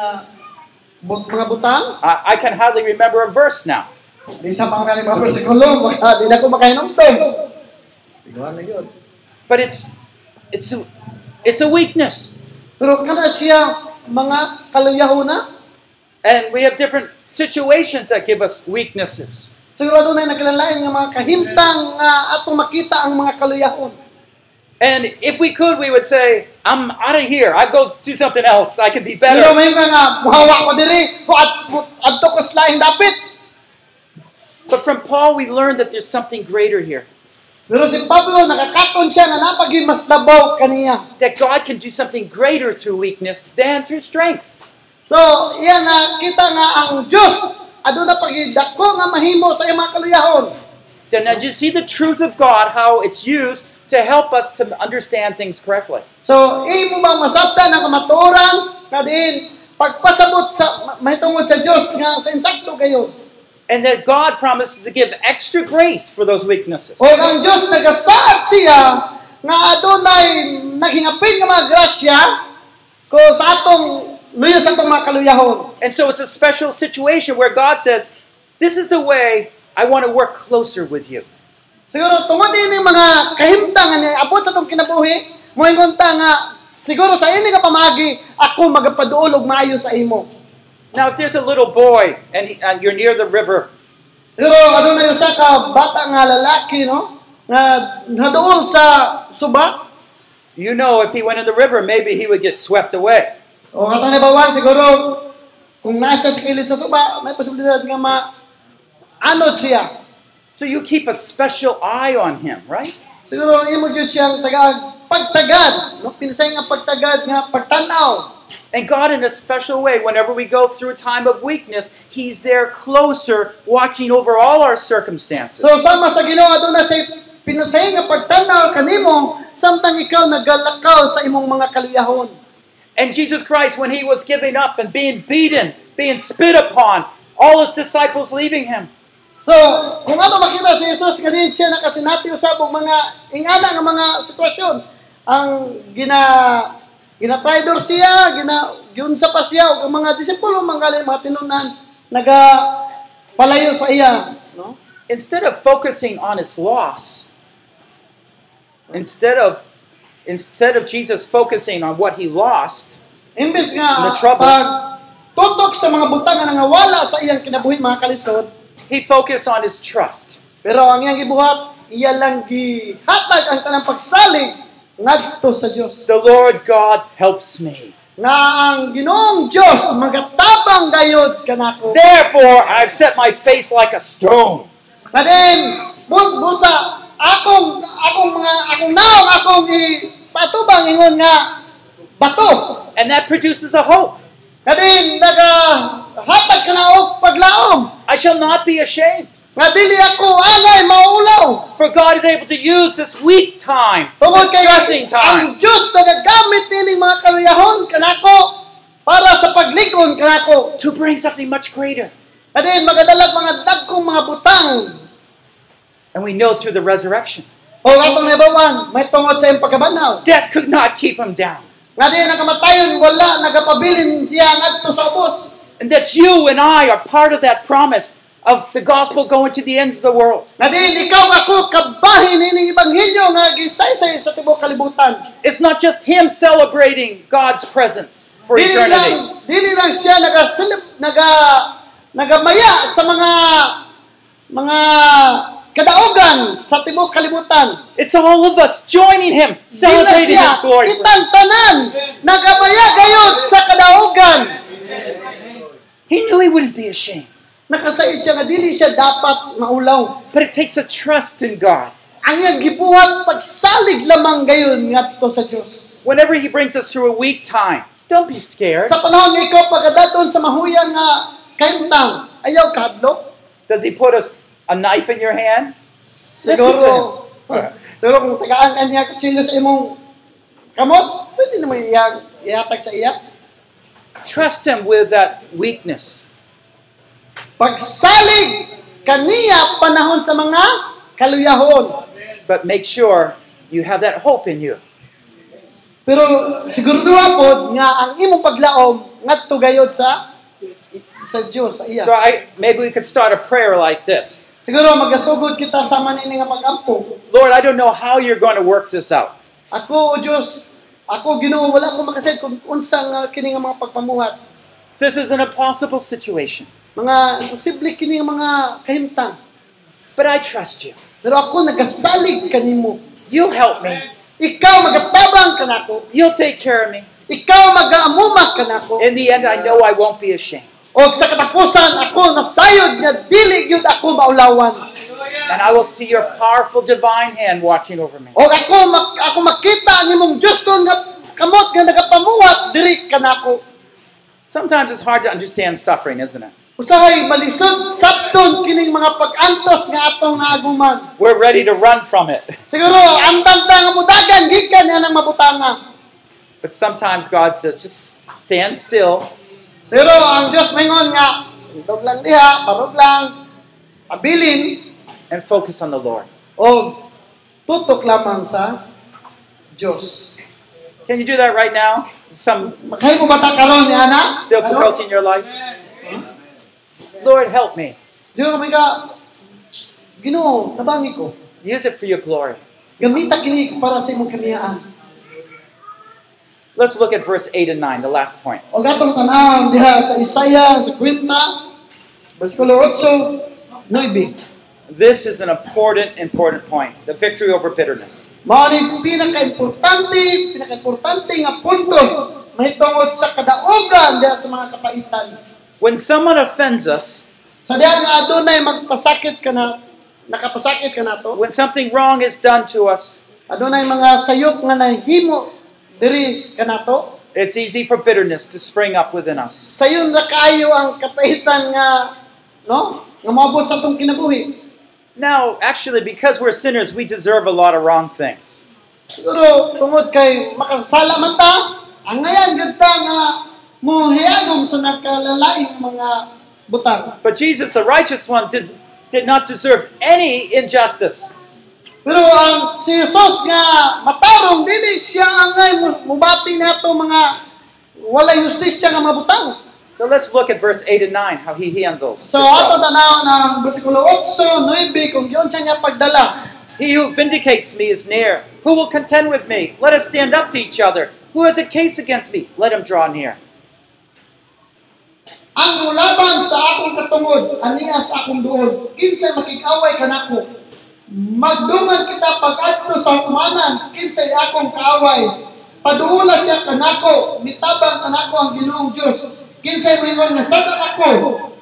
but, mga butang. I, I can hardly remember a verse now. Di sa mga kalimang maka di na ko makahinumtong. Iguan na yun. But it's it's a, it's a weakness, Pero kana siya mga kaluyahuna, and we have different situations that give us weaknesses. sigurado na nagkalalain nga mga kahimtang nga ah, atong makita ang mga kaluyahon. And if we could, we would say, "I'm out of here. I go do something else. I can be Pero better." may nga nga, muhawa ko diri, adto ko sa dapit. But from Paul, we learned that there's something greater here. Pero si Pablo, nakakaton siya na napagi mas labaw kaniya. That God can do something greater through weakness than through strength. So, iya na kita nga ang Diyos, ado na pagidako nga mahimo sa mga kaluyahon. Then now you see the truth of God, how it's used to help us to understand things correctly. So, imo ba masabtan ang kamatuoran nga diin pagpasabot sa mahitungod sa Dios nga sa insakto kayo. And that God promises to give extra grace for those weaknesses. O ang Dios nagasaad siya nga adunay naghingapin nga mga grasya ko sa atong luyo sa atong mga kaluyahon. And so it's a special situation where God says, This is the way I want to work closer with you. Siguro tungod ini mga kahimtang nga niabot sa atong kinabuhi, moingon ta nga siguro sa ini ka pamagi ako magapaduol og maayo sa imo. Now, if there's a little boy and, he, and you're near the river, Pero usa ka bata nga lalaki no nga naduol sa suba you know if he went in the river, maybe he would get swept away. o katong nabawan siguro kung nasa sa kilid sa suba may posibilidad nga ma anod siya. So you keep a special eye on him, right? Siguro imo gyud siyang taga pagtagad, no? Pinsay nga pagtagad nga pagtanaw. And God, in a special way, whenever we go through a time of weakness, He's there closer, watching over all our circumstances. So sama sa Ginoo aduna say pinsay nga pagtanaw kanimo samtang ikaw nagalakaw sa imong mga kaliyahon. And Jesus Christ, when He was giving up and being beaten, being spit upon, all His disciples leaving Him, So, kung ano makita si Jesus, ganyan siya nakasinati usab og mga ingana nga mga sitwasyon. Ang gina gina-traitor siya, gina giunsa pa siya og ang mga disipulo manggali mga tinunan naga palayo sa iya, no? instead of focusing on His loss, instead of instead of Jesus focusing on what He lost, Imbes The nga trouble. pag tutok sa mga butang nga nangawala sa iyang kinabuhi mga kalisod, He focused on His trust. pero ang iyang gibuhat, iya lang gihatag ang tanang pagsalig ngadto sa Dios. The Lord God helps me. nga ang Ginoong Dios magatabang gayud kanako. Therefore, I've set my face like a stone. Na bus busa akong akong mga akong naong akong ipatubang ingon nga bato. And that produces a hope. Na din naga hatag ka paglaom. I shall not be ashamed. Nga dili ako angay maulaw. For God is able to use this weak time, Tungod kay distressing ang time, Dios nagagamit nining mga kaluyahon kanako para sa paglikon kanako. to bring something much greater. Na din magadalag mga dagkong mga butang And we know through the resurrection, o atong nabawan may tungod sa iyang pagkabanaw. death could not keep him down. Nga di nakamatayon, wala, nagapabilin siya ngadto sa ubos. And that you and I are part of that promise of the gospel going to the ends of the world. Nga ako kabahin ining ebanghelyo nga gisaysay sa tibuok kalibutan. It's not just him celebrating God's presence for Dili eternity. dili lang siya naga naga nagamaya sa mga mga kadaugan sa tibuok kalibutan. It's all of us joining him, celebrating his glory. kitang tanan nagamaya gayud sa kadaugan. He knew he wouldn't be ashamed. Nakasayod siya nga dili siya dapat maulaw. But it takes a trust in God. Ang iyang gibuhat pagsalig lamang gayon ngadto sa Dios. Whenever he brings us through a weak time, don't be scared. Sa panahon nga ikaw pagadaton sa mahuyang nga kayuntang, ayaw kadlok. Does he put us a knife in your hand? Siguro, siguro kung tagaan ka niya kutsilyo sa imong kamot, pwede naman iya, ihatag sa iya. Trust him with that weakness. Pagsalig kaniya panahon sa mga kaluyahon. But make sure you have that hope in you. Pero siguraduha pod nga ang imong paglaom ngadto gayod sa sa Dios sa iya. So I maybe we could start a prayer like this. Siguro magasugod kita sa manini nga pag-ampo. Lord, I don't know how you're going to work this out. Ako o Dios, ako Ginoo wala ko makasayd kung unsa nga kini nga mga pagpamuhat. This is an impossible situation. Mga imposible kini mga kahimtang. But I trust you. Pero ako nagasalig kanimo. You help me. Ikaw magatabang kanako. You'll take care of me. Ikaw magaamuma kanako. In the end, I know I won't be ashamed. O sa katapusan ako nasayod nga dili gyud ako maulawan. And I will see your powerful divine hand watching over me. O ako mak ako makita nimong kon nga kamot nga nagapamuhat diri kanako. Sometimes it's hard to understand suffering, isn't it? Usahay malisod sabton kining mga pag-antos nga atong naaguman. We're ready to run from it. Siguro andam ta nga mudagan gikan nga nang mabutanga. But sometimes God says, just stand still Siguro ang Dios mingon nga dog lang diha, barog lang, abilin and focus on the Lord. o tutok lamang sa Dios. Can you do that right now? Some Makay mo bata karon ni ana? difficulty in your life? Lord, help me. Siguro may ka Ginoo, tabangi ko. Use it for your glory. Gamita kini para sa imong. Let's look at verse 8 and 9, the last point. O gatong tanawon diha sa Isaiah sa 50 bersikulo 8 9. This is an important, important point. The victory over bitterness. Mao ni pinaka-importante, pinaka-importante nga puntos mahitungod sa kadaogan diha sa mga kapaitan. When someone offends us, Sa diha nga adunay magpasakit ka na nakapasakit ka nato. when something wrong is done to us, ah, Adunay mga sayop nga nahimo diri ka it's easy for bitterness to spring up within us. Sayon ra kaayo ang kapahitan nga no? Nga moabot sa atong kinabuhi. Now, actually, because we're sinners, we deserve a lot of wrong things. Siguro tungod kay makasala man ta, ang ngayon gyud ta nga mohiyagom sa nagkalalaing mga butang. But Jesus, the righteous one, does, did not deserve any injustice. Pero ang si Jesus nga matarong dili siya ang ngay mubati nato mga walay justisya nga mga butang. So let's look at verse 8 and 9, how he handles. So ato tanaw ng bersikulo 8, 9 kung yun siya pagdala. He who vindicates me is near. Who will contend with me? Let us stand up to each other. Who has a case against me? Let him draw near. Ang mulaban sa akong katungod, aniya sa akong duod, kinsay makikaway kanako. Magdungan kita pag-adto sa humanan, kinsay akong kaaway. Paduula siya kanako, mitabang kanako ang Ginoong Dios. Kinsay mayroon nga satan ako,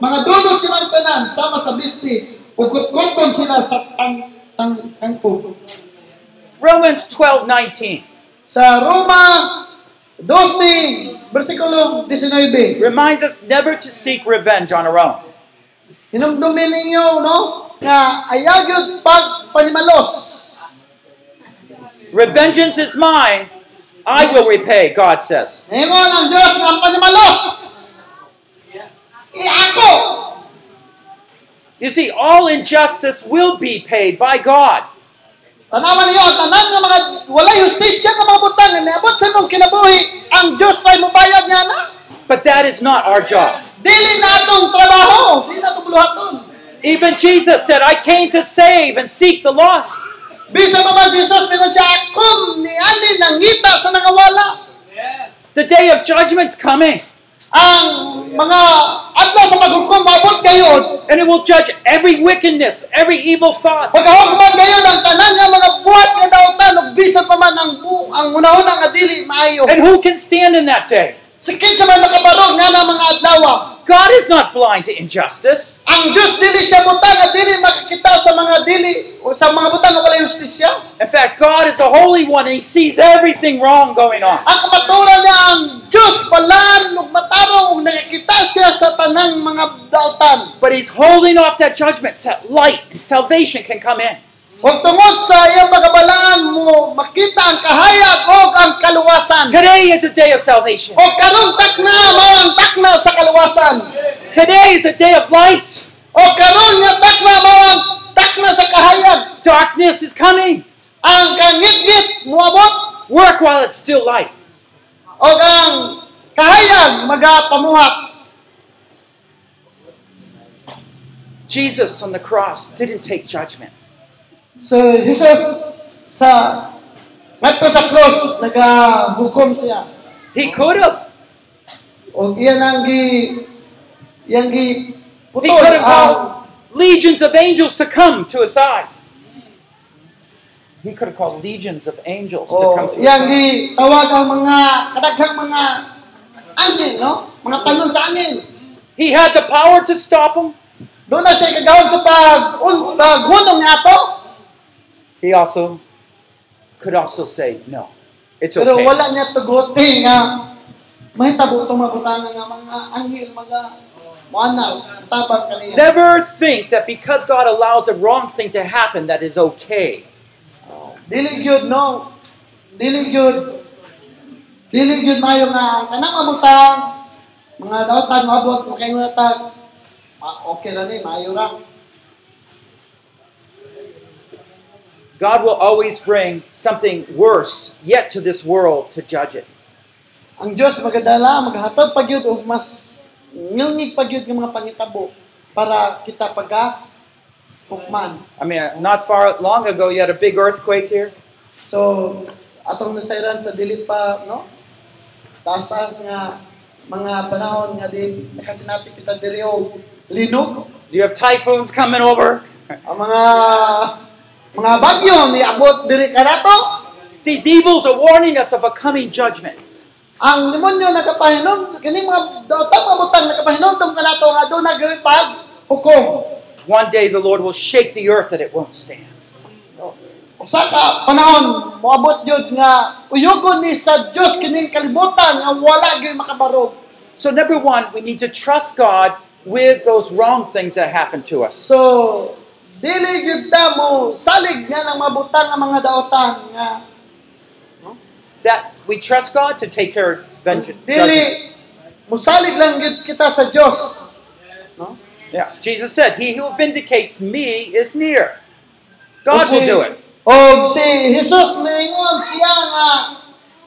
mga dudot silang tanan sama sa bisti, ugot-goton sila sa tang tang tangko. Romans 12:19 Sa Roma 12, versikulo 19. reminds us never to seek revenge on our own. Hinumdumin ninyo, no? Nga ayagyod pag panimalos. Revengeance is mine. I will repay, God says. Ingon ang Diyos ng panimalos. I. You see, all injustice will be paid by God. Tanan nga mga walay justisya nga mga butang, niabot sa mong kinabuhi, ang Diyos ay mubayad nga na. But that is not our job. Dili na atong trabaho, dili na atong buluhaton. Even Jesus said, I came to save and seek the lost. Bisa pa man Jesus, mingon siya, akum ni Ali nangita sa nangawala. The day of judgment's coming, Ang mga adlaw sa paghukom, gayon, and it will judge every wickedness, every evil thought. Pagkahugman ngayon ang tanan nga mga buhat nga ug bisan pa man ang ang nga dili maayo. And who can stand in that day? Sikit sa man makabarog nga na mga adlaw. Ah. God is not blind to injustice. Ang Dios dili siya butang nga dili makakita sa mga dili o sa mga butang walay justisya. In fact, God is the Holy One and He sees everything wrong going on. Ang kamaturan niya ang Dios balan ug matarong ug nakakita siya sa tanang mga dautan. But He's holding off that judgment so that light and salvation can come in. Tungod sa iyang pagabalaan mo makita ang kahayag ug ang kaluwasan. Today is the day of salvation. O karong takna mao ang takna sa kaluwasan. Today is the day of light. O karon nga takna mao ang takna sa kahayag. Darkness is coming. Ang kangit-ngit muabot Work while it's still light. o ang kahayag magapamuhat. Jesus on the cross didn't take judgment. So Jesus sa ngadto sa cross nagahukom siya. He could have. O iyan ang gi iyang gi putol, He could have ang called legions of angels to come to his side. He could have called legions of angels to come to his side. gi tawag ang mga kadaghang mga angin, no? Mga panon sa angin. He had the power to stop them. Doon na siya kagawad sa pag un, paghunong niya ato. He also could also say, no, it's Pero okay. wala niya tuguti eh, nga itong mabutangan nga mga anghel, mga mana, tabang kaniya. Never think that because God allows a wrong thing to happen, that is okay. Dili gyud no. Dili gyud. Dili gyud mayo nga kanang mabutang mga dautan mabot makayunatag. Okay ra ni maayo ra. God will always bring something worse yet to this world to judge it. Ang Dios magadala maghatod pa gyud og mas ngilngig pa gyud nga mga pangitabo para kita paga pukman. I mean, not far long ago, you had a big earthquake here. So, atong nasairan sa dili pa, no? Taas-taas nga mga panahon nga di nakasinati kita diri og linog. You have typhoons coming over. Ang mga mga bagyo ni diri kanato. These evils are warning us of a coming judgment. Ang demonyo nakapahinom kini mga dautan mabutang nakapahinom dum kanato nga do nagawin pag hukom. one day the Lord will shake the earth that it won't stand. Usa ka panahon moabot jud nga uyugon ni sa Dios kining kalibutan nga wala gyud makabarog. So, number one, we need to trust God with those wrong things that happen to us. So dili gyud ta mo salig nga nang mabutang nga mga daotan nga That we trust God to take care of vengeance. dili musalig lang gyud kita sa Dios. No? Yeah. Jesus said, He who vindicates me is near. God will do it. Og si Jesus niingon siya nga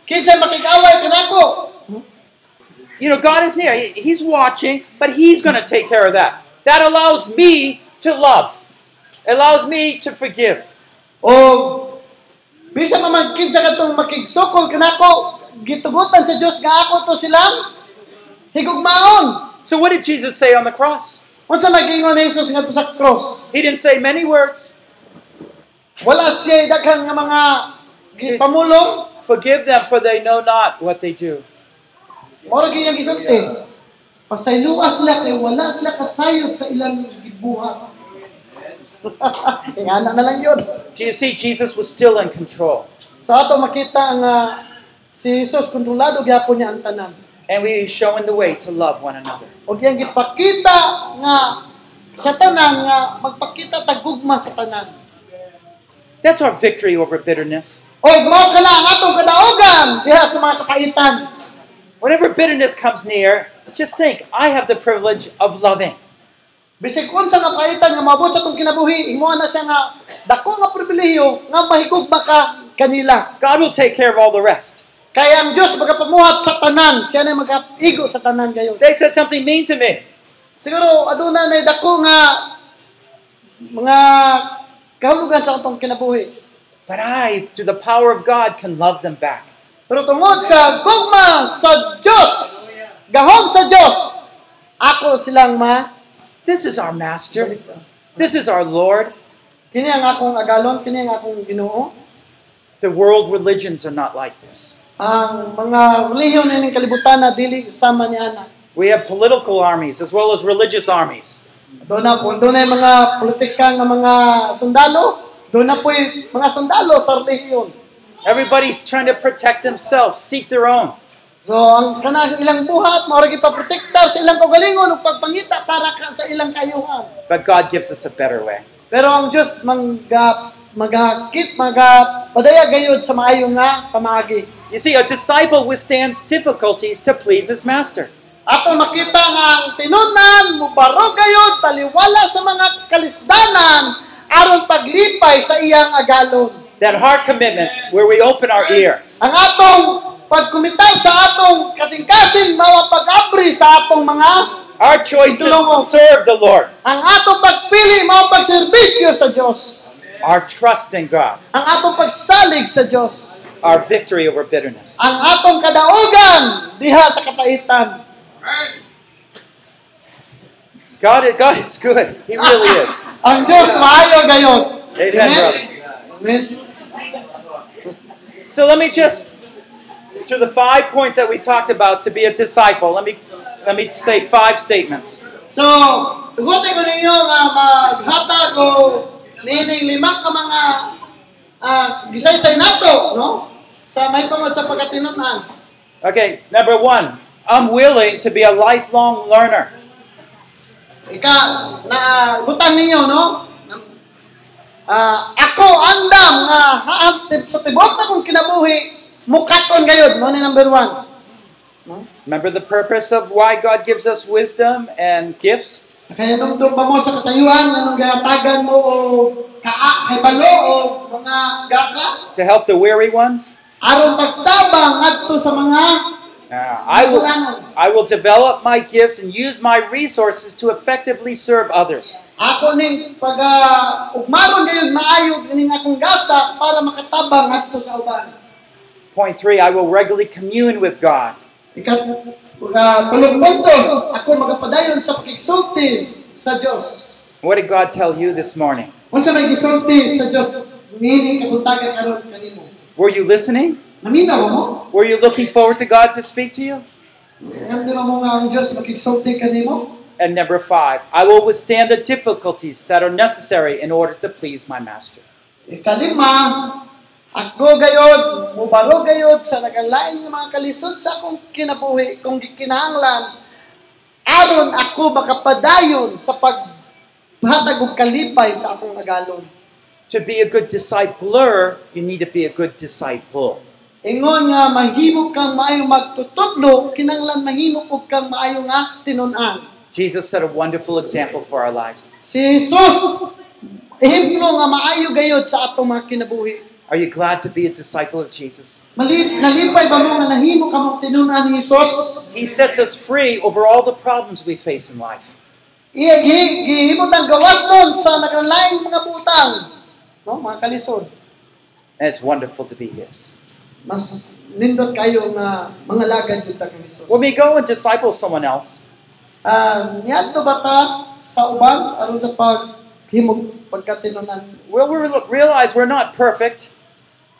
kinsa makikaway kanako. Hmm? You know, God is near. He- He's watching, but He's going to take care of that. That allows me to love, allows me to forgive. O bisa ka man kinsa katong makigsukol kanako, gitugutan sa Dios nga ako to silang higugmaon. So, what did Jesus say on the cross? Unsa nagingon ni Jesus ngadto sa cross? He didn't say many words. Wala siya daghang nga mga gipamulong, Forgive them, for they know not what they do. mao gyud ang gisulti. Pasayloa sila kay wala sila kasayod sa ilang gibuhat. Eh, Ingana na lang yun. Do you see, Jesus was still in control. Sa ato makita nga ah, si Jesus kontrolado gyapon niya ang tanan. And we showing the way to love one another. Og yang gipakita nga sa tanan nga magpakita tagugma sa tanan. That's our victory over bitterness. Og mao kala ang atong kadaugan diha sa mga kapaitan. Whenever bitterness comes near, just think, I have the privilege of loving. Bisig unsa nga kapaitan nga maabot sa atong kinabuhi, imo na siya nga dako nga pribilehiyo nga mahigugma ka kanila. God will take care of all the rest. Kaya ang Dios magapamuhat sa tanan, siya na magaigo sa tanan gayon. They said something mean to me. Siguro aduna na dako nga mga kahulugan sa atong kinabuhi. But I, through the power of God, can love them back. Pero tungod sa gugma sa Dios, gahom sa Dios, ako silang ma This is our Master. This is our Lord. kini ang akong agalon, kini ang akong Ginoo. The world religions are not like this. Ang mga relihiyon ning kalibutan na dili sama ni ana. We have political armies as well as religious armies. Doon na po, doon na mga politika nga mga sundalo, doon na po mga sundalo sa relihiyon. Everybody's trying to protect themselves, seek their own. So, ang kanang ilang buhat, maurag ipaprotektar sa ilang kaugalingon ug pagpangita para ka sa ilang kayuhan. But God gives us a better way. Pero ang Dios mangga maghakit, maga padaya gayud sa maayo nga pamaagi. You see, a disciple withstands difficulties to please his master. Ato makita nga ang tinunan mubarog gayud taliwala sa mga kalisdanan aron paglipay sa iyang agalon. That heart commitment where we open our ear. Ang atong pagkumital sa atong kasing-kasing mao pag-abri sa atong mga Our choice to serve the Lord. ang atong pagpili mao pagserbisyo sa Dios. Our trust in God. Ang atong pagsalig sa Dios. Our victory over bitterness. Ang atong kadaugan diha sa kapaitan. God, God is good. He really is. Ang Dios maayo gayon. Amen. Amen. So let me just, through the five points that we talked about to be a disciple, let me let me say five statements. So, tugutin ko ninyo nga maghatag o nining lima ka mga ah, gisaysay nato, no? Sa may tungod sa pagkatinunan. Okay, number one, I'm willing to be a lifelong learner. Ika, na butang ninyo, no? Ah, ako andam nga haam sa tibok na kong kinabuhi mukaton gayud mo ni number one. Remember the purpose of why God gives us wisdom and gifts? Kaya nung mo sa katayuan, anong gatagan mo o kaa, kay balo o mga gasa, To help the weary ones? aron pagtabang adto sa mga I will I will develop my gifts and use my resources to effectively serve others. ako ning pag ugmaron gayud maayo ning akong gasa para makatabang adto sa uban. Point three, I will regularly commune with God. Ikat tulong puntos, ako magapadayon sa pakigsulti sa. What did God tell you this morning? Unsa may gisulti sa Dios nining kabuntagan aron kanimo? Were you listening? Naminaw mo? Were you looking forward to God to speak to you? Mo nga ang Dios makigsulti kanimo? And number five, I will withstand the difficulties that are necessary in order to please my master. Ikalima, ako gayod, mubaro gayod sa nagalain ng mga kalisod sa akong kinabuhi, kung gikinahanglan, aron ako makapadayon sa paghatag og kalipay sa akong agalon. To be a good discipler, you need to be a good disciple. Ingon nga mahimo kang maayo magtutudlo, kinanglan mahimo og kang maayo nga tinun-an. Jesus set a wonderful example for our lives. Si Jesus, ehemplo nga maayo gayod sa atong mga kinabuhi. Are you glad to be a disciple of Jesus? Mali, nalipay ba mo nga nahimo ka mong tinun-an ni Jesus? He sets us free over all the problems we face in life. Iya gi gihimot ang gawas nun sa naglalayng mga butang, no, mga kalisod. And it's wonderful to be His. Mas nindot kayo nga mga lagad jud ta kang Hesus. When we go and disciple someone else, Ah, niadto ba ta sa uban aron sa paghimog pagkatinunan? we'll re- realize we're not perfect,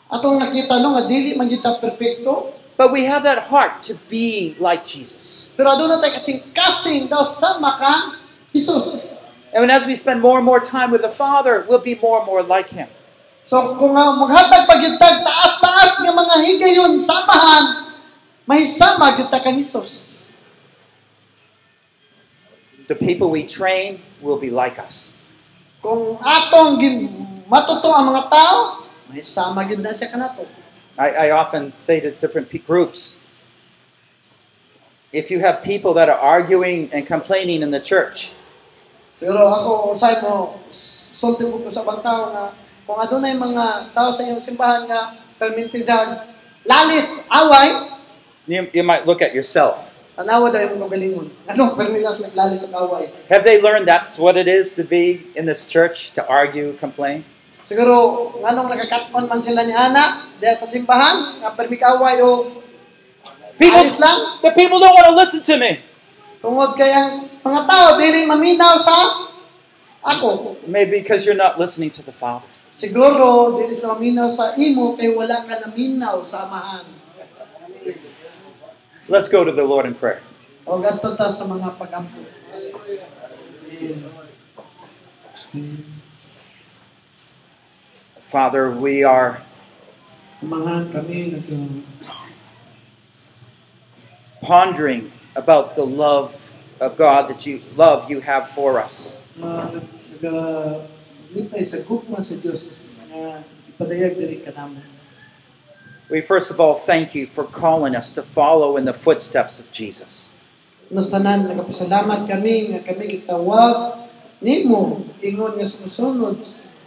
Atong nakita no nga dili man gyud ta perpekto, but we have that heart to be like Jesus. pero aduna tay kasing kasing daw sa maka Hesus. And as we spend more and more time with the Father, we'll be more and more like Him. So kung nga maghatag pagyutag taas-taas nga mga higayon samahan, mahisama gyud ta kang Hesus. The people we train will be like us. Kung atong matuto ang mga tao, may sama gyud na siya kanato. I, I often say to different groups if you have people that are arguing and complaining in the church, Siguro ako usay mo sulti ko sa bang tao nga kung adunay mga tao sa iyong simbahan nga permitidag lalis away, you, you might look at yourself. Tanawa daw yung magalingon. Ano permitas naglalis ang away? Have they learned that's what it is to be in this church, to argue, complain? Siguro nganong nagakaton man sila ni ana diya sa simbahan nga permit away o oh, People, alis lang the people don't want to listen to me. tungod kay ang mga tao dili maminaw sa ako. Maybe because you're not listening to the Father. Siguro dili sa maminaw sa imo kay wala ka naminaw sa amahan. Let's go to the Lord in prayer. O ta sa mga pagampo. Father, we are Mga kami nag pondering about the love of God that you love you have for us. nagalipay sa gugma sa Dios nga ipadayag diri kanamo. We first of all thank you for calling us to follow in the footsteps of Jesus. Mas tanan nagapasalamat kami nga kami gitawag nimo ingon nga sumusunod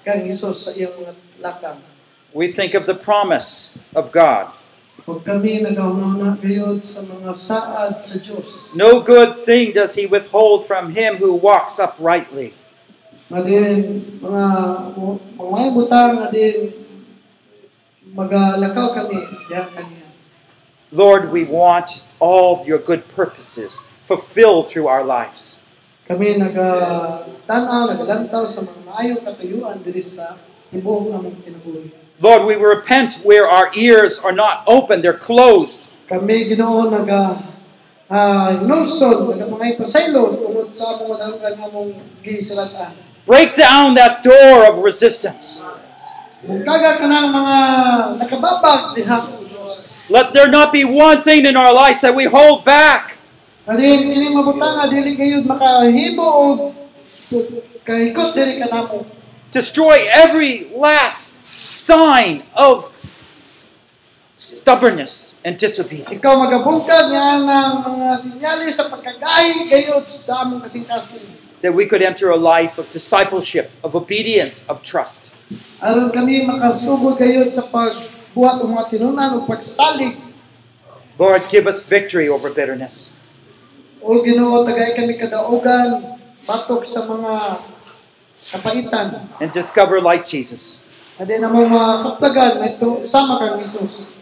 kang Hesus sa iyang mga lakang. We think of the promise of God. Kung kami nagahuna gayud sa mga saad sa Dios. No good thing does he withhold from him who walks uprightly. Nga mga mga butang nga din magalakaw kami kaniya. Lord, we want all of your good purposes fulfilled through our lives. Kami nagatanaw, nagalantaw sa mga maayong katuyuan diri sa tibuok mga kinabuhi. Lord, we repent where our ears are not open, they're closed. Kami Ginoo naga ah naga mga ipasaylo tungod sa among nga mong gisilatan. Break down that door of resistance. Mugkaga ka ng mga nakababag diha. Let there not be one thing in our lives that we hold back. Kasi kini mabutang dili gayud makahimo og kahikot diri kanamo. Destroy every last sign of stubbornness and disobedience. Ikaw magabungkag nga ng mga sinyalis sa pagkagahi gayud sa among kasing-kasing. That we could enter a life of discipleship, of obedience, of trust. aron kami makasugod gayud sa pagbuhat ng mga tinunan o pagsalig Lord, give us victory over bitterness. o Ginoo tagay kami kadaugan batok sa mga kapaitan. and discover like Jesus. Adi na mga kaplagan na ito sama kang Isus.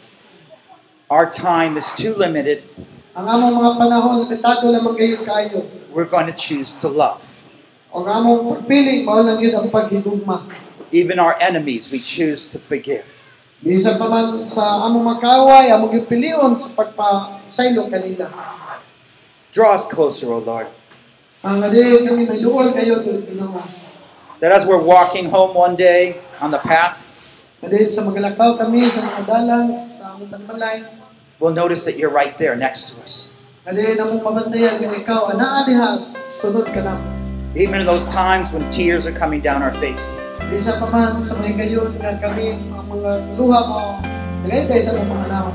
Our time is too limited. Ang among mga panahon limitado lamang gayud kaayo. We're going to choose to love. O ang among pagpili mao lang yun ang paghigugma. Even our enemies, we choose to forgive. Bisan pa man sa among makaway, among gipilion sa kanila. Draw us closer, O Lord. Ang adi kami may kayo Ginoo. That as we're walking home one day on the path, Adi sa magalakaw kami sa mga dalan sa among panmalay. we'll notice that you're right there next to us. Adi na mong mabantayan kung ikaw anaa diha sunod ka. Even in those times when tears are coming down our face, Bisa pa man sa mga gayon nga kami ang mga luha mo nagaytay sa mga anak.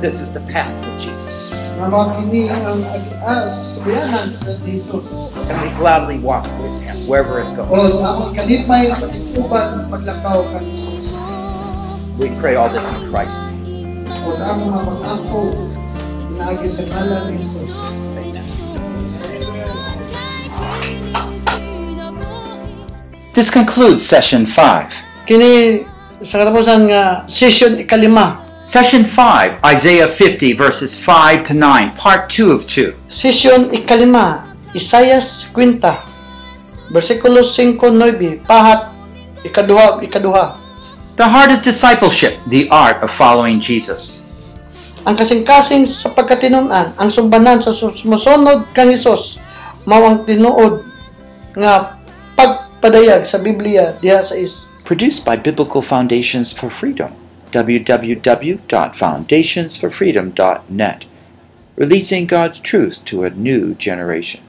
this is the path of Jesus. Nga mga kini ang as subayanan sa Jesus. And we gladly walk with him wherever it goes. among kalipay pagtuban paglakaw kang Jesus. We pray all this in Christ's name. This concludes session 5. Kini sa katapusan nga session ikalima. Session 5, Isaiah 50, verses 5 to 9, part 2 of 2. Session ikalima, Isaias 50, versikulo 5-9, pahat ikaduha ikaduha. The heart of discipleship, the art of following Jesus. Ang kasing-kasing sa pagkatinunan, ang sumbanan sa sumusunod kang Isos, mao ang tinuod nga pagpadayag sa Biblia diha sa is Produced by Biblical Foundations for Freedom. www.foundationsforfreedom.net. Releasing God's truth to a new generation.